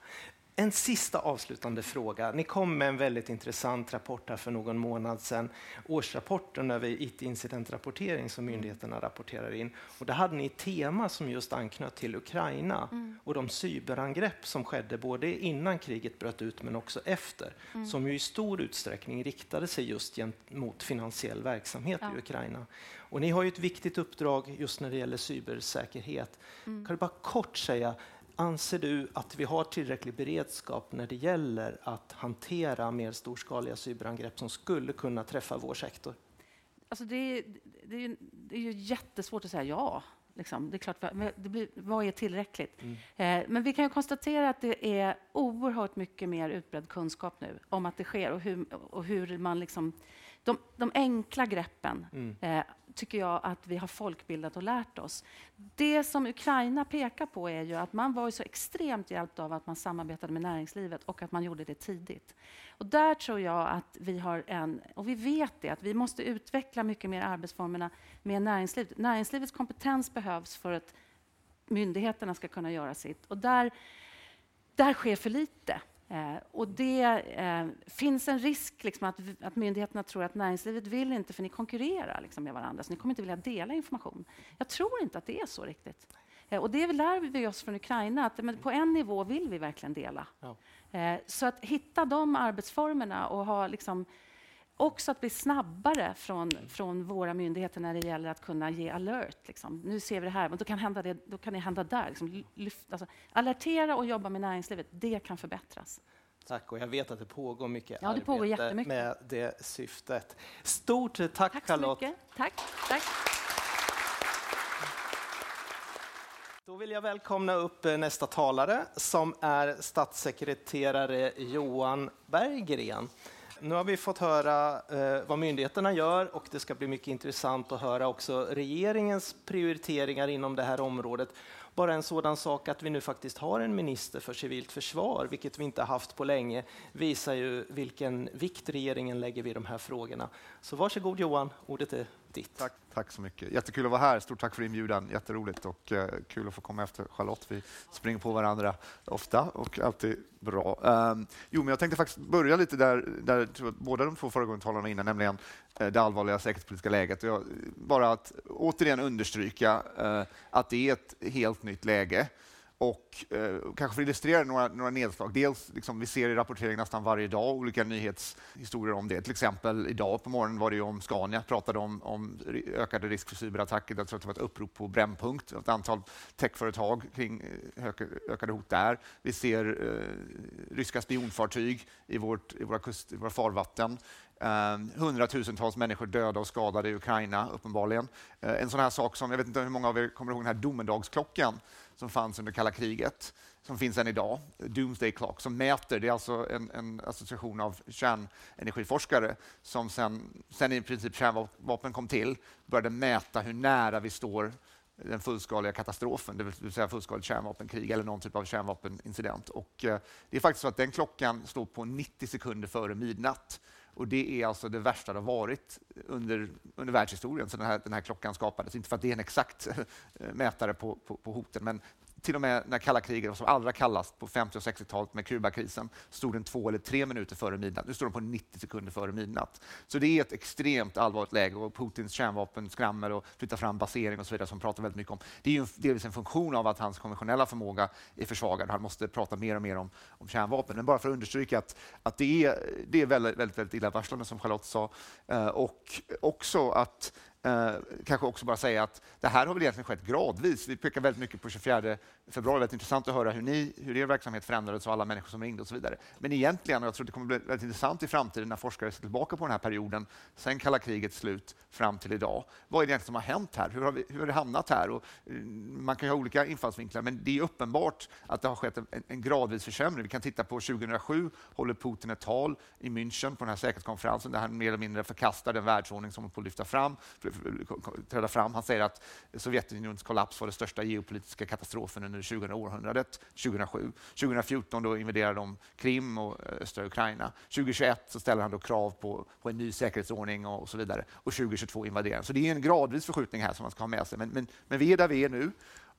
En sista avslutande fråga. Ni kom med en väldigt intressant rapport här för någon månad sedan. Årsrapporten över IT-incidentrapportering som myndigheterna rapporterar in. Och där hade ni ett tema som just anknöt till Ukraina mm. och de cyberangrepp som skedde både innan kriget bröt ut men också efter. Mm. Som ju i stor utsträckning riktade sig just gentemot finansiell verksamhet ja. i Ukraina. Och ni har ju ett viktigt uppdrag just när det gäller cybersäkerhet. Mm. Kan du bara kort säga Anser du att vi har tillräcklig beredskap när det gäller att hantera mer storskaliga cyberangrepp som skulle kunna träffa vår sektor? Alltså det, är, det, är ju, det är ju jättesvårt att säga ja. Liksom. Det är klart, det blir, vad är tillräckligt? Mm. Eh, men vi kan konstatera att det är oerhört mycket mer utbredd kunskap nu om att det sker och hur, och hur man liksom de, de enkla greppen mm. eh, tycker jag att vi har folkbildat och lärt oss. Det som Ukraina pekar på är ju att man var så extremt hjälpt av att man samarbetade med näringslivet och att man gjorde det tidigt. Och där tror jag att vi har en, och vi vet det, att vi måste utveckla mycket mer arbetsformerna med näringslivet. Näringslivets kompetens behövs för att myndigheterna ska kunna göra sitt. Och där, där sker för lite. Eh, och det eh, finns en risk liksom, att, att myndigheterna tror att näringslivet vill inte, för ni konkurrerar liksom, med varandra, så ni kommer inte vilja dela information. Jag tror inte att det är så riktigt. Eh, och det lär vi oss från Ukraina, att men på en nivå vill vi verkligen dela. Ja. Eh, så att hitta de arbetsformerna och ha liksom, också att bli snabbare från, från våra myndigheter när det gäller att kunna ge alert. Liksom. Nu ser vi det här, men då kan, hända det, då kan det hända där. Liksom, lyft, alltså, alertera och jobba med näringslivet, det kan förbättras. Tack, och jag vet att det pågår mycket ja, det pågår arbete med det syftet. Stort tack, tack Charlotte. Tack, tack. Då vill jag välkomna upp eh, nästa talare som är statssekreterare Johan Berggren. Nu har vi fått höra eh, vad myndigheterna gör och det ska bli mycket intressant att höra också regeringens prioriteringar inom det här området. Bara en sådan sak att vi nu faktiskt har en minister för civilt försvar, vilket vi inte haft på länge, visar ju vilken vikt regeringen lägger vid de här frågorna. Så varsågod Johan, ordet är vettigt. Tack, tack så mycket. Jättekul att vara här. Stort tack för inbjudan. Jätteroligt och eh, kul att få komma efter Charlotte. Vi springer på varandra ofta och alltid bra. Um, jo, men jag tänkte faktiskt börja lite där, där båda de två föregående talarna innan, nämligen eh, det allvarliga säkerhetspolitiska läget. Jag, bara att återigen understryka eh, att det är ett helt nytt läge och eh, kanske för att illustrera några, några nedslag. Dels liksom, vi ser i rapportering nästan varje dag olika nyhetshistorier om det. Till exempel idag på morgonen var det om Scania, pratade om, om ökade risk för cyberattacker. Jag tror att det var ett upprop på Brännpunkt, ett antal techföretag kring eh, ökade hot där. Vi ser eh, ryska spionfartyg i, vårt, i, våra kust, i våra farvatten. Uh, hundratusentals människor döda och skadade i Ukraina, uppenbarligen. Uh, en sån här sak som, jag vet inte hur många av er kommer ihåg den här domedagsklockan som fanns under kalla kriget, som finns än idag, Doomsday Clock, som mäter, det är alltså en, en association av kärnenergiforskare som sen, sen i princip kärnvapen kom till, började mäta hur nära vi står den fullskaliga katastrofen, det vill säga fullskaligt kärnvapenkrig eller någon typ av kärnvapenincident. Och, eh, det är faktiskt så att den klockan står på 90 sekunder före midnatt. Och det är alltså det värsta det har varit under, under världshistorien sedan den här, den här klockan skapades. Inte för att det är en exakt mätare på, på, på hoten, men till och med när kalla kriget var som allra kallast på 50 och 60-talet med Kubakrisen stod den två eller tre minuter före midnatt. Nu står den på 90 sekunder före midnatt. Så det är ett extremt allvarligt läge och Putins kärnvapen skrammer och flyttar fram basering och så vidare som pratar väldigt mycket om. Det är ju delvis en funktion av att hans konventionella förmåga är försvagad. Han måste prata mer och mer om, om kärnvapen. Men bara för att understryka att, att det är, det är väldigt, väldigt, väldigt illavarslande som Charlotte sa. Uh, och också att Eh, kanske också bara säga att det här har väl egentligen skett gradvis. Vi pekar väldigt mycket på 24 februari. Väldigt intressant att höra hur, ni, hur er verksamhet förändrades och alla människor som ringde och så vidare. Men egentligen, och jag tror det kommer bli väldigt intressant i framtiden när forskare ser tillbaka på den här perioden, sen kalla krigets slut fram till idag. Vad är det egentligen som har hänt här? Hur har, vi, hur har det hamnat här? Och, eh, man kan ju ha olika infallsvinklar, men det är uppenbart att det har skett en, en gradvis försämring. Vi kan titta på 2007, håller Putin ett tal i München på den här säkerhetskonferensen där han mer eller mindre förkastar den världsordning som håller på att lyfta fram träda fram. Han säger att Sovjetunionens kollaps var den största geopolitiska katastrofen under 2000-århundradet, 2007. 2014 då invaderade de Krim och eh, östra Ukraina. 2021 så ställer han då krav på, på en ny säkerhetsordning och, och så vidare. Och 2022 invaderar han. Så det är en gradvis förskjutning här som man ska ha med sig. Men, men, men vi är där vi är nu.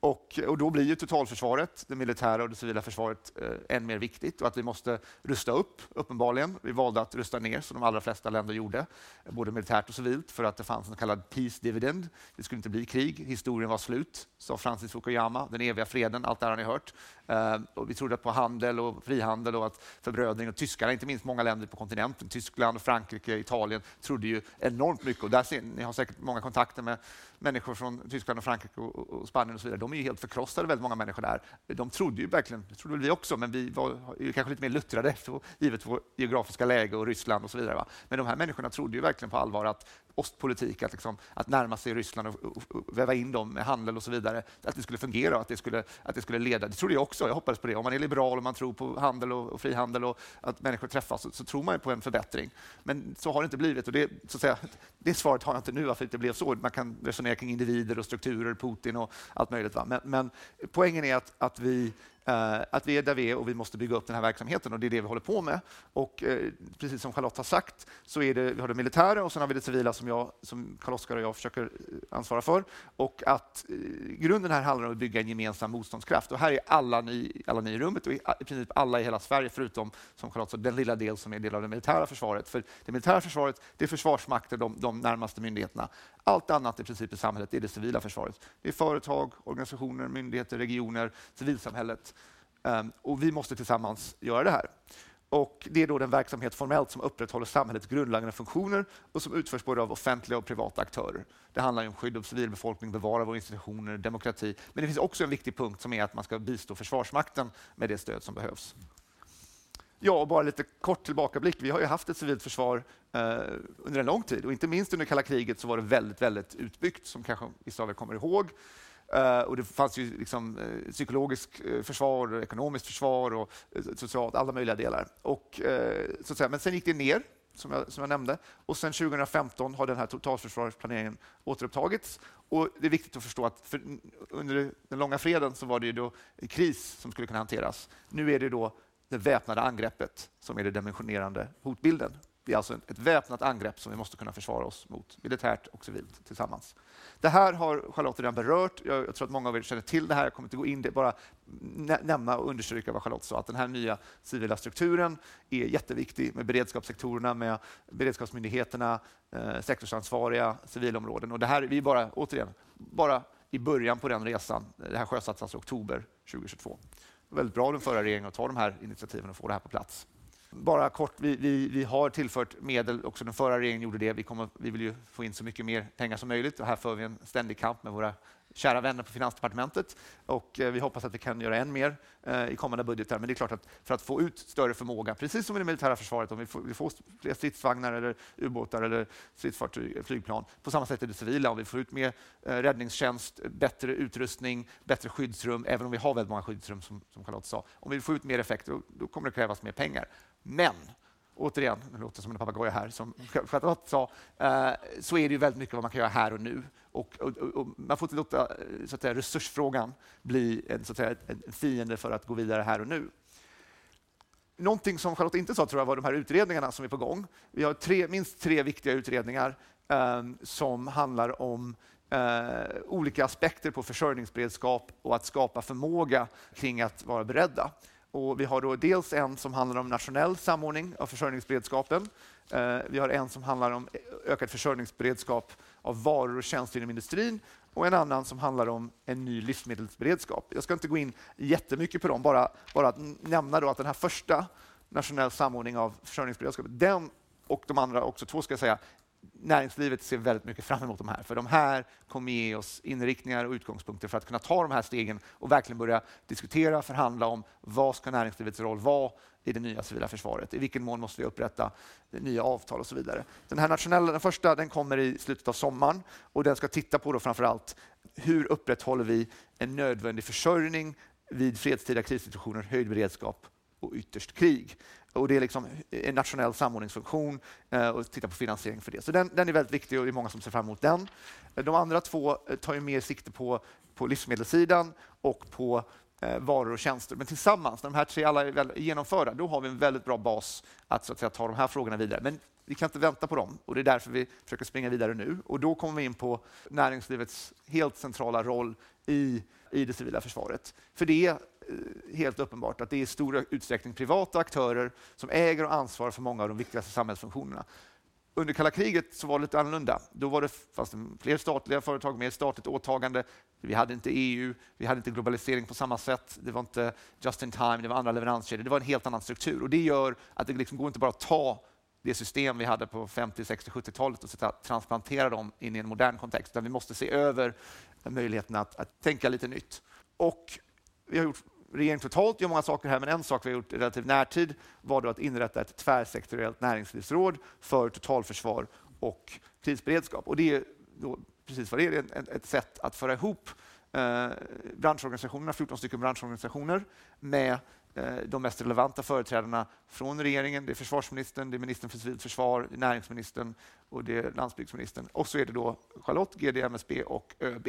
Och, och, då blir ju totalförsvaret, det militära och det civila försvaret, eh, än mer viktigt och att vi måste rusta upp, uppenbarligen. Vi valde att rusta ner, som de allra flesta länder gjorde, eh, både militärt och civilt, för att det fanns en så kallad peace dividend. Det skulle inte bli krig, historien var slut, sa Francis Fukuyama, den eviga freden, allt det här har ni hört. Eh, och vi trodde på handel och frihandel och att förbrödring. Och tyskarna, inte minst många länder på kontinenten, Tyskland, Frankrike, Italien, trodde ju enormt mycket. Och där ser, ni har säkert många kontakter med människor från Tyskland, och Frankrike och, och Spanien och så vidare. De är ju helt förkrossade, väldigt många människor där. De trodde ju verkligen, det trodde väl vi också, men vi var ju kanske lite mer luttrade efter, givet vårt geografiska läge och Ryssland och så vidare. Va? Men de här människorna trodde ju verkligen på allvar att ostpolitik, att, liksom, att närma sig Ryssland och, och, och, väva in dem med handel och så vidare, att det skulle fungera och att det skulle, att det skulle leda. Det trodde jag också, jag hoppades på det. Om man är liberal och man tror på handel och, och frihandel och att människor träffas så, så, tror man på en förbättring. Men så har det inte blivit och det, så att säga, det svaret har jag inte nu varför det inte blev så. Man kan resonera kring individer och strukturer, Putin och allt möjligt. Va? Men, men poängen är att, att vi Eh, att vi är där vi är och vi måste bygga upp den här verksamheten och det är det vi håller på med. Och eh, precis som Charlotte har sagt så är det, vi har det militära och sen har vi det civila som, jag, som Karl-Oskar och jag försöker eh, ansvara för. Och att grunden här handlar om att bygga en gemensam motståndskraft. Och här är alla ni, alla ni i rummet och i, i princip alla i hela Sverige förutom som Charlotte sa, den lilla del som är del av det militära försvaret. För det militära försvaret, det är Försvarsmakten, de, de närmaste myndigheterna. Allt annat i princip i samhället är det civila försvaret. Det är företag, organisationer, myndigheter, regioner, civilsamhället. Um, och vi måste tillsammans göra det här. Och det är då den verksamhet formellt som upprätthåller samhällets grundläggande funktioner och som utförs både av offentliga och privata aktörer. Det handlar om skydd av civilbefolkning, bevara våra institutioner, demokrati. Men det finns också en viktig punkt som är att man ska bistå Försvarsmakten med det stöd som behövs. Ja, och bara lite kort tillbakablick. Vi har ju haft ett civilt försvar eh, under en lång tid och inte minst under kalla kriget så var det väldigt, väldigt utbyggt som kanske vissa av er kommer ihåg. Uh, och det fanns ju liksom, uh, psykologiskt uh, försvar, ekonomiskt försvar och socialt, alla möjliga delar. Och, så att säga. Men sen gick det ner, som jag, som jag nämnde. Och sen 2015 har den här totalförsvarsplaneringen återupptagits. Och det är viktigt att förstå att för, under den långa freden så var det ju då kris som skulle kunna hanteras. Nu är det då det väpnade angreppet som är den dimensionerande hotbilden. Det är alltså ett väpnat angrepp som vi måste kunna försvara oss mot, militärt och civilt tillsammans. Det här har Charlotte redan berört. Jag, jag tror att många av er känner till det här. Jag kommer inte gå in det, bara nämna och understryka vad Charlotte sa, att den här nya civila strukturen är jätteviktig med beredskapssektorerna, med beredskapsmyndigheterna, eh, sektorsansvariga civilområden. Och det här, vi är bara, återigen, bara i början på den resan. Det här sjösattes alltså i oktober 2022. Väldigt bra av den förra regeringen att ta de här initiativen och få det här på plats. Bara kort, vi, vi, vi, har tillfört medel, också den förra regeringen gjorde det. Vi, kommer, vi vill ju få in så mycket mer pengar som möjligt och här för vi en ständig kamp med våra kära vänner på Finansdepartementet och eh, vi hoppas att vi kan göra än mer eh, i kommande budgetar. Men det är klart att för att få ut större förmåga, precis som i det militära försvaret, om vi får, vi får fler stridsvagnar eller ubåtar eller stridsfartyg, eh, flygplan, på samma sätt i det civila, om vi får ut mer räddningstjänst, bättre utrustning, bättre skyddsrum, även om vi har väldigt många skyddsrum som, som Charlotte sa. Om vi får ut mer effekt, då, då kommer det krävas mer pengar. Men återigen, det låter som en papegoja här, som Charlotte sa, så är det ju väldigt mycket vad man kan göra här och nu. Och, och, och man får inte låta eh, så att säga, resursfrågan bli en, så att säga, en fiende för att gå vidare här och nu. Någonting som Charlotte inte sa tror jag var de här utredningarna som är på gång. Vi har tre, minst tre viktiga utredningar eh, som handlar om eh, olika aspekter på försörjningsberedskap och att skapa förmåga kring att vara beredda. Och vi har då dels en som handlar om nationell samordning av försörjningsberedskapen. Eh, vi har en som handlar om eh, ökad försörjningsberedskap av varor och tjänster inom industrin och en annan som handlar om en ny livsmedelsberedskap. Jag ska inte gå in jättemycket på dem, bara, bara att nämna då att den här första nationell samordning av försörjningsberedskap, den och de andra också två ska jag säga, näringslivet ser väldigt mycket fram emot de här, för de här kommer ge oss inriktningar och utgångspunkter för att kunna ta de här stegen och verkligen börja diskutera, förhandla om vad ska näringslivets roll vara i det nya civila försvaret? I vilken mån måste vi upprätta nya avtal och så vidare. Den här nationella, den första, den kommer i slutet av sommaren och den ska titta på då framför allt hur upprätthåller vi en nödvändig försörjning vid fredstida krissituationer, höjd beredskap och ytterst krig. Och det är liksom en nationell samordningsfunktion eh, och titta på finansiering för det. Så den, den, är väldigt viktig och det är många som ser fram emot den. Eh, de andra två eh, tar ju mer sikte på, på livsmedelssidan och på eh, varor och tjänster. Men tillsammans, när de här tre alla är väl genomförda, då har vi en väldigt bra bas att, så att säga, ta de här frågorna vidare. Men vi kan inte vänta på dem och det är därför vi försöker springa vidare nu. Och då kommer vi in på näringslivets helt centrala roll i, i det civila försvaret. För det Eh, helt uppenbart att det är i stor utsträckning privata aktörer som äger och ansvarar för många av de viktigaste samhällsfunktionerna. Under kalla kriget så var det lite annorlunda. Då var det fast fler statliga företag, mer statligt åtagande. Vi hade inte EU, vi hade inte globalisering på samma sätt. Det var inte just in time, det var andra leveranskedjor. Det var en helt annan struktur och det gör att det liksom går inte bara att ta det system vi hade på 50, 60, 70-talet och transplantera dem in i en modern kontext. Utan vi måste se över möjligheten att, att tänka lite nytt. Och vi har gjort regeringen totalt gör många saker här, men en sak vi har gjort i relativ närtid var då att inrätta ett tvärsektoriellt näringslivsråd för totalförsvar och krisberedskap. Och det är då precis vad det är, ett, ett sätt att föra ihop eh, branschorganisationerna, 14 stycken branschorganisationer med eh, de mest relevanta företrädarna från regeringen. Det är försvarsministern, det är ministern för civilt försvar, det är näringsministern och det är landsbygdsministern. Och så är det då Charlotte, GD, MSB och ÖB.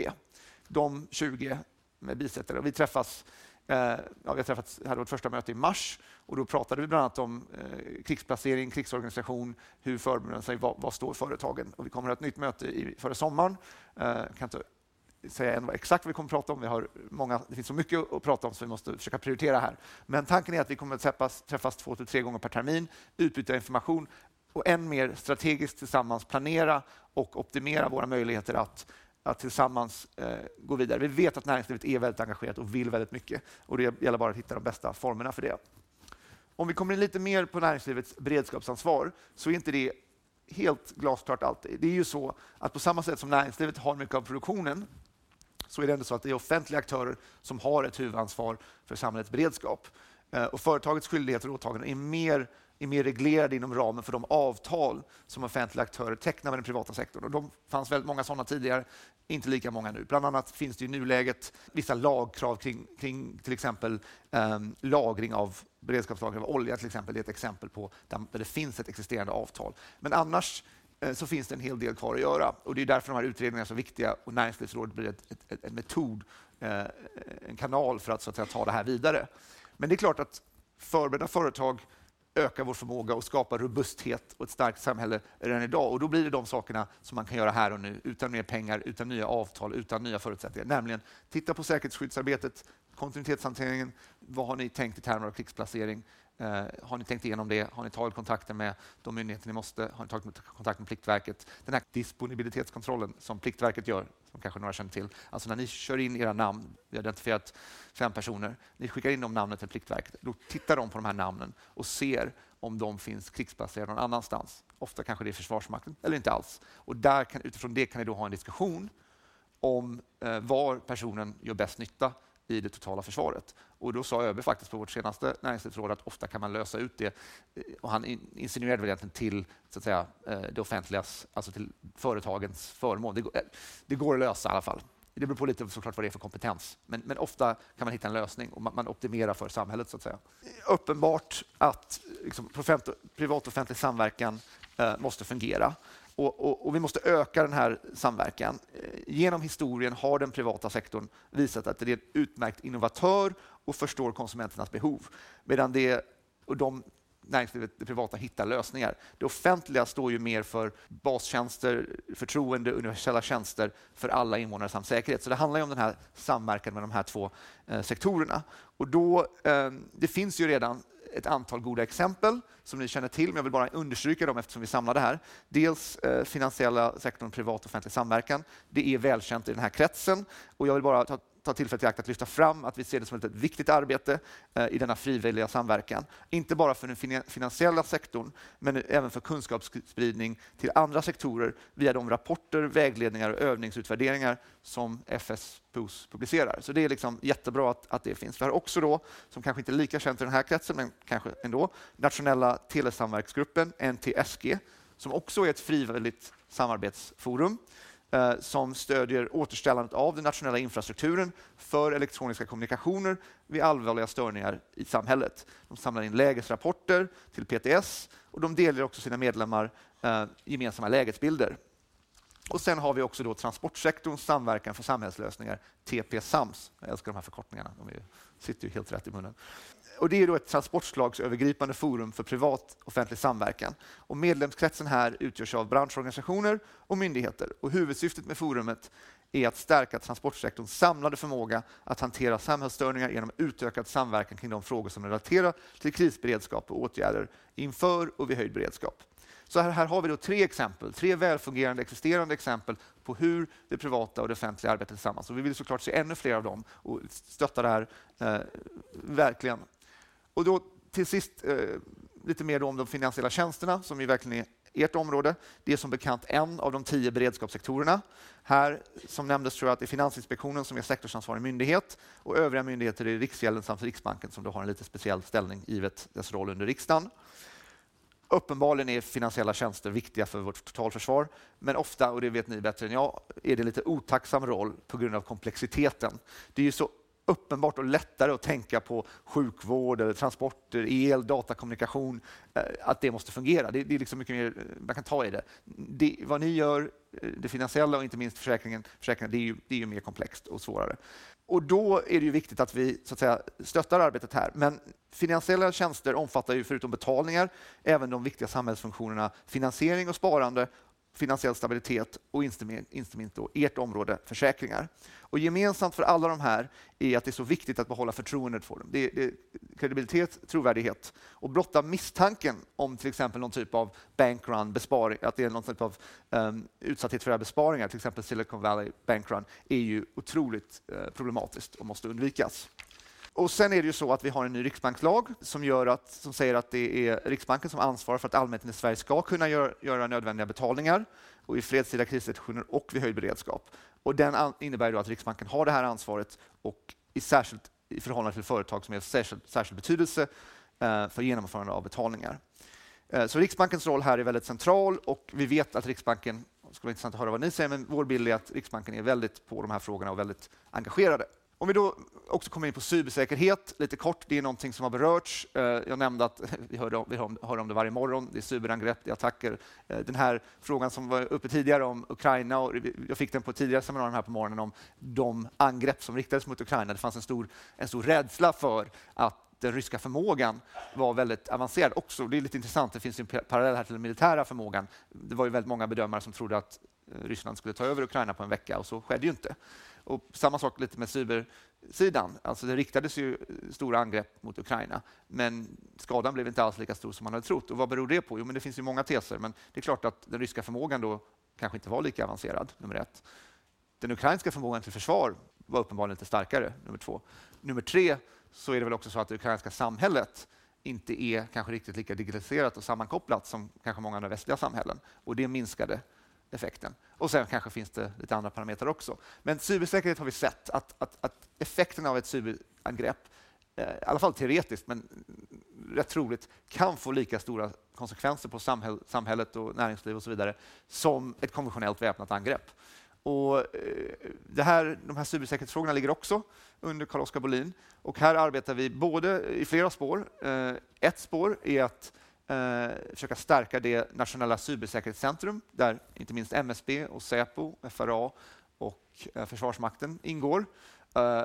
De 20 med bisättare. Och vi träffas Eh, ja, vi har träffats, hade vårt första möte i mars och då pratade vi bland annat om eh, krigsplacering, krigsorganisation, hur förbereder sig, vad, vad, står företagen? Och vi kommer att ha ett nytt möte i, före sommaren. Eh, jag kan inte säga än vad exakt vi kommer att prata om. Vi har många, det finns så mycket att prata om så vi måste försöka prioritera här. Men tanken är att vi kommer att träffas, träffas två till tre gånger per termin, utbyta information och än mer strategiskt tillsammans planera och optimera våra möjligheter att att tillsammans eh, gå vidare. Vi vet att näringslivet är väldigt engagerat och vill väldigt mycket. och Det gäller bara att hitta de bästa formerna för det. Om vi kommer in lite mer på näringslivets beredskapsansvar så är inte det helt glasklart alltid. Det är ju så att på samma sätt som näringslivet har mycket av produktionen så är det ändå så att det är offentliga aktörer som har ett huvudansvar för samhällets beredskap. Eh, och företagets skyldigheter och åtaganden är mer är mer reglerade inom ramen för de avtal som offentliga aktörer tecknar med den privata sektorn. Och de fanns väldigt många sådana tidigare, inte lika många nu. Bland annat finns det i nuläget vissa lagkrav kring, kring till exempel um, lagring av beredskapslagring av olja till exempel. Det är ett exempel på där, där det finns ett existerande avtal. Men annars eh, så finns det en hel del kvar att göra. Och Det är därför de här utredningarna är så viktiga och Näringslivsrådet blir ett, ett, ett, en metod, eh, en kanal för att, så att säga, ta det här vidare. Men det är klart att förberedda företag öka vår förmåga och skapa robusthet och ett starkt samhälle redan idag. Och då blir det de sakerna som man kan göra här och nu, utan mer pengar, utan nya avtal, utan nya förutsättningar. Nämligen titta på säkerhetsskyddsarbetet, kontinuitetshanteringen. Vad har ni tänkt i termer av krigsplacering? Eh, har ni tänkt igenom det? Har ni tagit kontakter med de myndigheter ni måste? Har ni tagit kontakt med Pliktverket? Den här disponibilitetskontrollen som Pliktverket gör, som kanske några känner till. Alltså när ni kör in era namn, vi har identifierat fem personer, ni skickar in de namnen till Pliktverket. Då tittar de på de här namnen och ser om de finns krigsplacerade någon annanstans. Ofta kanske det är Försvarsmakten, eller inte alls. Och där kan, utifrån det kan ni då ha en diskussion om eh, var personen gör bäst nytta i det totala försvaret. Och då sa ÖB faktiskt på vårt senaste näringslivsråd att ofta kan man lösa ut det. Eh, och han insinuerade väl egentligen till så att säga, eh, det offentligas, alltså till företagens förmån. Det går, eh, det går att lösa i alla fall. Det beror på lite såklart vad det är för kompetens. Men, men ofta kan man hitta en lösning och man, man optimerar för samhället. så att säga. Uppenbart att liksom, privat-offentlig samverkan eh, måste fungera. Och, och, och, vi måste öka den här samverkan. Eh, genom historien har den privata sektorn visat att det är en utmärkt innovatör och förstår konsumenternas behov. Medan det, och de näringslivet, det privata, hittar lösningar. Det offentliga står ju mer för bastjänster, förtroende, universella tjänster för alla invånare samt säkerhet. Så det handlar om den här samverkan med de här två eh, sektorerna. Och då, eh, det finns ju redan ett antal goda exempel som ni känner till, men jag vill bara understryka dem eftersom vi samlade här. Dels eh, finansiella sektorn, privat och offentlig samverkan. Det är välkänt i den här kretsen och jag vill bara ta ta tillfället i akt att lyfta fram att vi ser det som ett viktigt arbete eh, i denna frivilliga samverkan. Inte bara för den finansiella sektorn, men även för kunskapsspridning till andra sektorer via de rapporter, vägledningar och övningsutvärderingar som FSPOS publicerar. Så det är liksom jättebra att, att det finns. Vi har också då, som kanske inte är lika känt i den här kretsen, men kanske ändå, Nationella telesamverksgruppen, NTSG, som också är ett frivilligt samarbetsforum Eh, som stödjer återställandet av den nationella infrastrukturen för elektroniska kommunikationer vid allvarliga störningar i samhället. De samlar in lägesrapporter till PTS och de delar också sina medlemmar eh, gemensamma lägesbilder. Och sen har vi också då transportsektorns samverkan för samhällslösningar, TP-SAMS. Jag älskar de här förkortningarna, de är, sitter ju helt rätt i munnen och det är då ett transportslagsövergripande forum för privat offentlig samverkan. Och medlemskretsen här utgörs av branschorganisationer och myndigheter. Och huvudsyftet med forumet är att stärka transportsektorns samlade förmåga att hantera samhällsstörningar genom utökad samverkan kring de frågor som relaterar till krisberedskap och åtgärder inför och vid höjd beredskap. Så här, här har vi då tre exempel, tre välfungerande existerande exempel på hur det privata och det offentliga arbetar tillsammans. Och vi vill såklart se ännu fler av dem och stötta det här eh, verkligen och då till sist eh, lite mer om de finansiella tjänsterna som ju verkligen är ert område. Det är som bekant en av de tio beredskapssektorerna. Här, som nämndes, tror jag att det är Finansinspektionen som är sektorsansvarig myndighet och övriga myndigheter är Riksgälden samt Riksbanken som då har en lite speciell ställning givet dess roll under riksdagen. Uppenbarligen är finansiella tjänster viktiga för vårt totalförsvar, men ofta, och det vet ni bättre än jag, är det lite otacksam roll på grund av komplexiteten. Det är ju så uppenbart och lättare att tänka på sjukvård, eller transporter, el, datakommunikation, eh, att det måste fungera. Det, det är liksom mycket mer eh, man kan ta i det. det. Vad ni gör, eh, det finansiella och inte minst försäkringen, försäkringen det, är ju, det är ju mer komplext och svårare. Och då är det ju viktigt att vi så att säga, stöttar arbetet här. Men finansiella tjänster omfattar ju förutom betalningar även de viktiga samhällsfunktionerna finansiering och sparande finansiell stabilitet och inte minst då ert område försäkringar. Och gemensamt för alla de här är att det är så viktigt att behålla förtroendet för dem. Det är, det är kredibilitet, trovärdighet och blotta misstanken om till exempel någon typ av bankrun, besparing, att det är någon typ av um, utsatthet för besparingar, till exempel Silicon Valley bankrun, är ju otroligt uh, problematiskt och måste undvikas. Och sen är det ju så att vi har en ny riksbankslag som, gör att, som säger att det är Riksbanken som ansvarar för att allmänheten i Sverige ska kunna göra, göra nödvändiga betalningar och i fredstida krissituationer och vid höjd beredskap. Och den innebär då att Riksbanken har det här ansvaret och i, särskilt, i förhållande till företag som är av särskild, särskild betydelse eh, för genomförande av betalningar. Eh, så Riksbankens roll här är väldigt central och vi vet att Riksbanken, det skulle vara intressant att höra vad ni säger, men vår bild är att Riksbanken är väldigt på de här frågorna och väldigt engagerade. Om vi då också kommer in på cybersäkerhet lite kort, det är någonting som har berörts. Eh, jag nämnde att vi hör om, vi hör om det varje morgon. Det är cyberangrepp, det är attacker. Eh, den här frågan som var uppe tidigare om Ukraina, och jag fick den på ett tidigare seminarium här på morgonen om de angrepp som riktades mot Ukraina. Det fanns en stor, en stor rädsla för att den ryska förmågan var väldigt avancerad också. Det är lite intressant, det finns en parallell här till den militära förmågan. Det var ju väldigt många bedömare som trodde att eh, Ryssland skulle ta över Ukraina på en vecka och så skedde ju inte. Och samma sak lite med cybersidan. Alltså det riktades ju stora angrepp mot Ukraina, men skadan blev inte alls lika stor som man hade trott. Och vad beror det på? Jo, men det finns ju många teser, men det är klart att den ryska förmågan då kanske inte var lika avancerad, nummer ett. Den ukrainska förmågan till försvar var uppenbarligen lite starkare, nummer två. Nummer tre så är det väl också så att det ukrainska samhället inte är kanske riktigt lika digitaliserat och sammankopplat som kanske många andra västliga samhällen. Och det minskade effekten. Och sen kanske finns det lite andra parametrar också. Men cybersäkerhet har vi sett att, att, att effekten av ett cyberangrepp, eh, i alla fall teoretiskt, men rätt troligt, kan få lika stora konsekvenser på samhäll, samhället och näringsliv och så vidare som ett konventionellt väpnat angrepp. Och eh, det här, de här cybersäkerhetsfrågorna ligger också under Carl-Oskar Bolin. Och här arbetar vi både i flera spår. Eh, ett spår är att eh, försöka stärka det nationella cybersäkerhetscentrum där inte minst MSB, och Säpo, FRA och eh, Försvarsmakten ingår. Eh,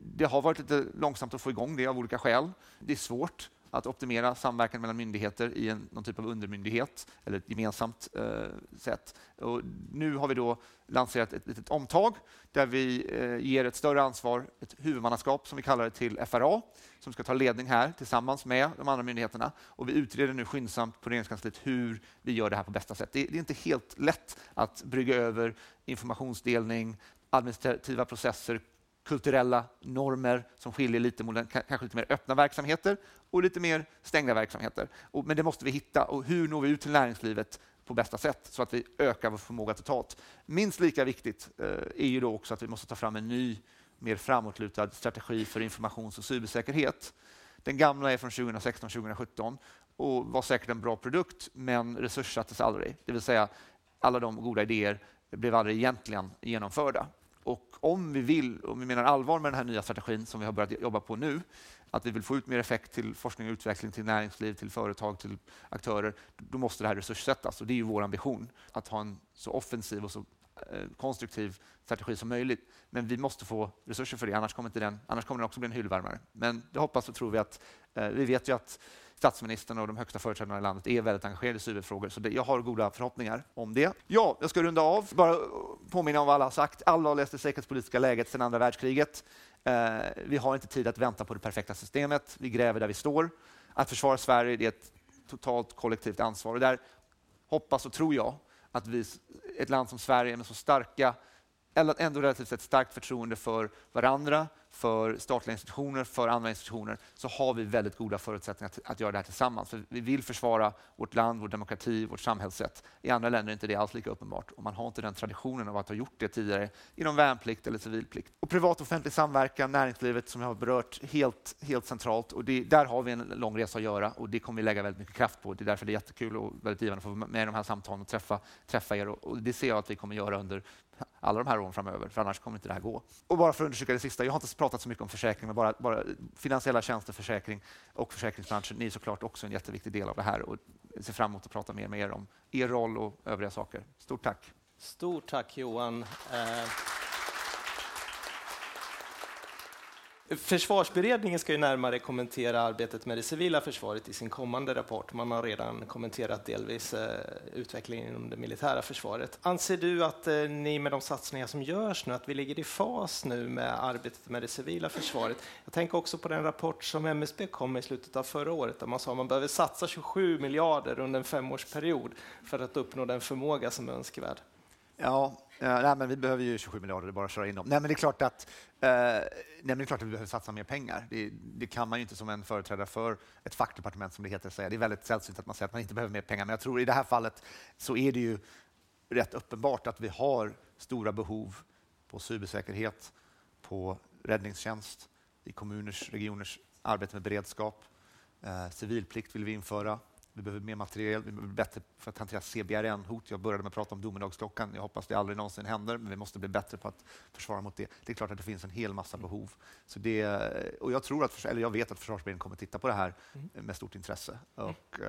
det har varit lite långsamt att få igång det av olika skäl. Det är svårt att optimera samverkan mellan myndigheter i en, någon typ av undermyndighet eller ett gemensamt eh, sätt. Och nu har vi då lanserat ett litet omtag där vi eh, ger ett större ansvar, ett huvudmannaskap som vi kallar det till FRA som ska ta ledning här tillsammans med de andra myndigheterna. Och vi utreder nu skyndsamt på Regeringskansliet hur vi gör det här på bästa sätt. Det, det är inte helt lätt att brygga över informationsdelning, administrativa processer, kulturella normer som skiljer lite mot kanske lite mer öppna verksamheter och lite mer stängda verksamheter. Och, men det måste vi hitta. Och hur når vi ut till näringslivet på bästa sätt så att vi ökar vår förmåga totalt? Minst lika viktigt eh, är ju då också att vi måste ta fram en ny, mer framåtlutad strategi för informations och cybersäkerhet. Den gamla är från 2016-2017 och var säkert en bra produkt, men resurssattes aldrig. Det vill säga, alla de goda idéer blev aldrig egentligen genomförda. Och om vi vill, om vi menar allvar med den här nya strategin som vi har börjat jobba på nu, att vi vill få ut mer effekt till forskning och utveckling, till näringsliv, till företag, till aktörer, då måste det här resurssättas. Och det är ju vår ambition, att ha en så offensiv och så eh, konstruktiv strategi som möjligt. Men vi måste få resurser för det, annars kommer, inte den, annars kommer den också bli en hyllvärmare. Men det hoppas och tror vi att... Eh, vi vet ju att statsministern och de högsta företrädarna i landet är väldigt engagerade i cyberfrågor, så det, jag har goda förhoppningar om det. Ja, jag ska runda av, bara eh, påminna om vad alla har sagt. Alla har läst det säkerhetspolitiska läget sedan andra världskriget. Eh, vi har inte tid att vänta på det perfekta systemet. Vi gräver där vi står. Att försvara Sverige är ett totalt kollektivt ansvar. Och där hoppas och tror jag att vi, ett land som Sverige med så starka eller ändå relativt sett starkt förtroende för varandra, för statliga institutioner, för andra institutioner, så har vi väldigt goda förutsättningar att, att göra det här tillsammans. För vi vill försvara vårt land, vår demokrati, vårt samhällssätt. I andra länder är inte det alls lika uppenbart och man har inte den traditionen av att ha gjort det tidigare inom värnplikt eller civilplikt. Och privat och offentlig samverkan, näringslivet som jag har berört, helt, helt centralt. Och det, där har vi en lång resa att göra och det kommer vi lägga väldigt mycket kraft på. Det är därför det är jättekul och väldigt givande att få vara med i de här samtalen och träffa, träffa er. Och det ser jag att vi kommer göra under alla de här åren framöver, för annars kommer inte det här gå. Och bara för att undersöka det sista, jag har inte pratat så mycket om försäkring, men bara, bara finansiella tjänster, försäkring och försäkringsbranschen. Ni är såklart också en jätteviktig del av det här och ser fram emot att prata mer med er om er roll och övriga saker. Stort tack! Stort tack Johan. Eh... Försvarsberedningen ska ju närmare kommentera arbetet med det civila försvaret i sin kommande rapport. Man har redan kommenterat delvis eh, utvecklingen inom det militära försvaret. Anser du att eh, ni med de satsningar som görs nu, att vi ligger i fas nu med arbetet med det civila försvaret? Jag tänker också på den rapport som MSB kom med i slutet av förra året där man sa att man behöver satsa 27 miljarder under en femårsperiod för att uppnå den förmåga som är önskvärd. Ja, eh, nej, men vi behöver ju 27 miljarder, det är bara att köra in dem. Nej, men det är klart att, eh, nej, men det är klart att vi behöver satsa mer pengar. Det, det, kan man ju inte som en företrädare för ett fackdepartement, som det heter, säga. Det är väldigt sällsynt att man säger att man inte behöver mer pengar, men jag tror i det här fallet så är det ju rätt uppenbart att vi har stora behov på cybersäkerhet, på räddningstjänst, i kommuners, regioners arbete med beredskap. Eh, civilplikt vill vi införa. Vi behöver mer materiel, vi behöver bättre för att hantera CBRN-hot. Jag började med att prata om domedagsklockan. Jag hoppas det aldrig någonsin händer, men vi måste bli bättre på att försvara mot det. Det är klart att det finns en hel massa behov. Så det, och jag, tror att, eller jag vet att Försvarsberedningen kommer att titta på det här mm. med stort intresse. Och, uh,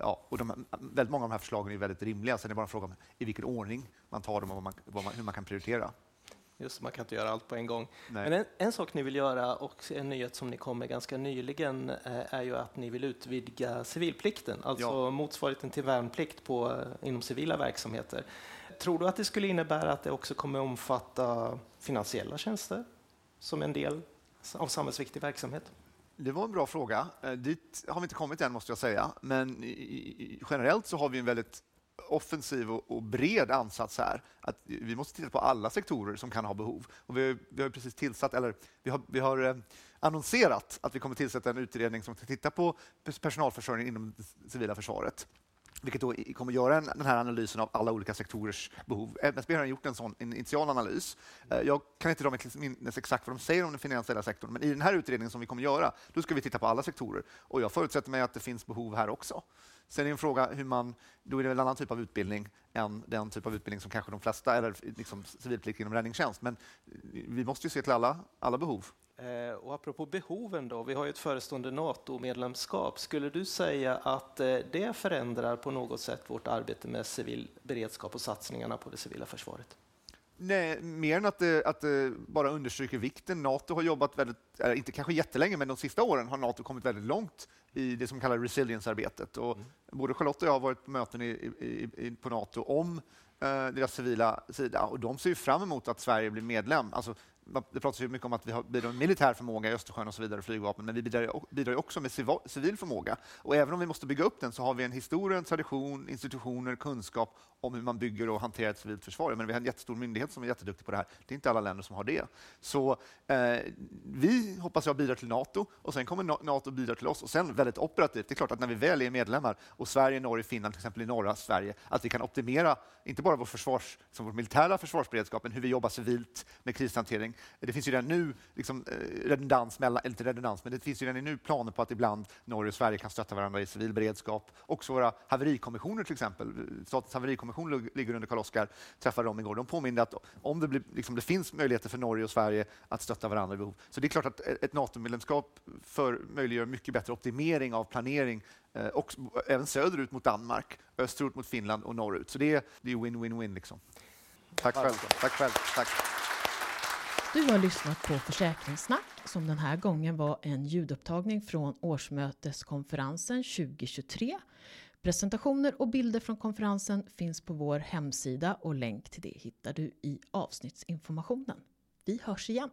ja, och de, väldigt många av de här förslagen är väldigt rimliga. Sen är det bara en fråga om i vilken ordning man tar dem och man, man, hur man kan prioritera. Just man kan inte göra allt på en gång. Nej. Men en, en, sak ni vill göra och en nyhet som ni kom med ganska nyligen eh, är ju att ni vill utvidga civilplikten, alltså ja. motsvarigheten till värnplikt på, eh, inom civila verksamheter. Tror du att det skulle innebära att det också kommer omfatta finansiella tjänster som en del av samhällsviktig verksamhet? Det var en bra fråga. Eh, dit har vi inte kommit än, måste jag säga. Men generellt så har vi en väldigt offensiv och, bred ansats här. Att vi måste titta på alla sektorer som kan ha behov. Och vi, vi har precis tillsatt, eller vi har, vi har eh, annonserat att vi kommer tillsätta en utredning som ska titta på personalförsörjning inom det civila försvaret vilket då kommer göra en, den här analysen av alla olika sektorers behov. MSB har gjort en sån initial analys. Eh, jag kan inte dra mig till minnes exakt vad de säger om den finansiella sektorn, men i den här utredningen som vi kommer göra, då ska vi titta på alla sektorer. Och jag förutsätter mig att det finns behov här också. Sen är det en fråga hur man, då är det en annan typ av utbildning än den typ av utbildning som kanske de flesta, eller liksom civilplikt inom räddningstjänst. Men vi måste ju se till alla, alla behov. Eh, och apropå behoven då, vi har ju ett förestående NATO-medlemskap. Skulle du säga att eh, det förändrar på något sätt vårt arbete med civil beredskap och satsningarna på det civila försvaret? Nej, mer än att det, att det bara understryker vikten. Nato har jobbat väldigt, inte kanske jättelänge, men de sista åren har Nato kommit väldigt långt i det som kallas resilience-arbetet. Och mm. Både Charlotte och jag har varit på möten i, i, i, på Nato om eh, deras civila sida och de ser fram emot att Sverige blir medlem. Alltså, det pratas ju mycket om att vi bidrar med militär förmåga i Östersjön och så vidare, flygvapen, men vi bidrar, ju också med civil förmåga. Och även om vi måste bygga upp den så har vi en historia, en tradition, institutioner, kunskap om hur man bygger och hanterar ett civilt försvar. Men vi har en jättestor myndighet som är jätteduktig på det här. Det är inte alla länder som har det. Så eh, vi hoppas jag bidrar till Nato och sen kommer Nato bidra till oss. Och sen väldigt operativt, det är klart att när vi väl är medlemmar och Sverige, Norge, Finland, till exempel i norra Sverige, att vi kan optimera inte bara vår, försvars, som vår militära försvarsberedskap, men hur vi jobbar civilt med krishantering. Det finns ju redan nu liksom, eh, redundans, mellan, eller inte redundans, men det finns ju redan nu planer på att ibland Norge och Sverige kan stötta varandra i civil beredskap. Också våra haverikommissioner till exempel. Statens haverikommission ligger under Karl-Oskar, träffade dem igår. De påminde att om det, blir, liksom, det finns möjligheter för Norge och Sverige att stötta varandra i behov. Så det är klart att ett NATO-medlemskap möjliggör mycket bättre optimering av planering eh, och även söderut mot Danmark, österut mot Finland och norrut. Så det är win-win-win. Liksom. Tack själv. Tack själv. Tack. Du har lyssnat på Försäkringssnack som den här gången var en ljudupptagning från årsmöteskonferensen 2023. Presentationer och bilder från konferensen finns på vår hemsida och länk till det hittar du i avsnittsinformationen. Vi hörs igen!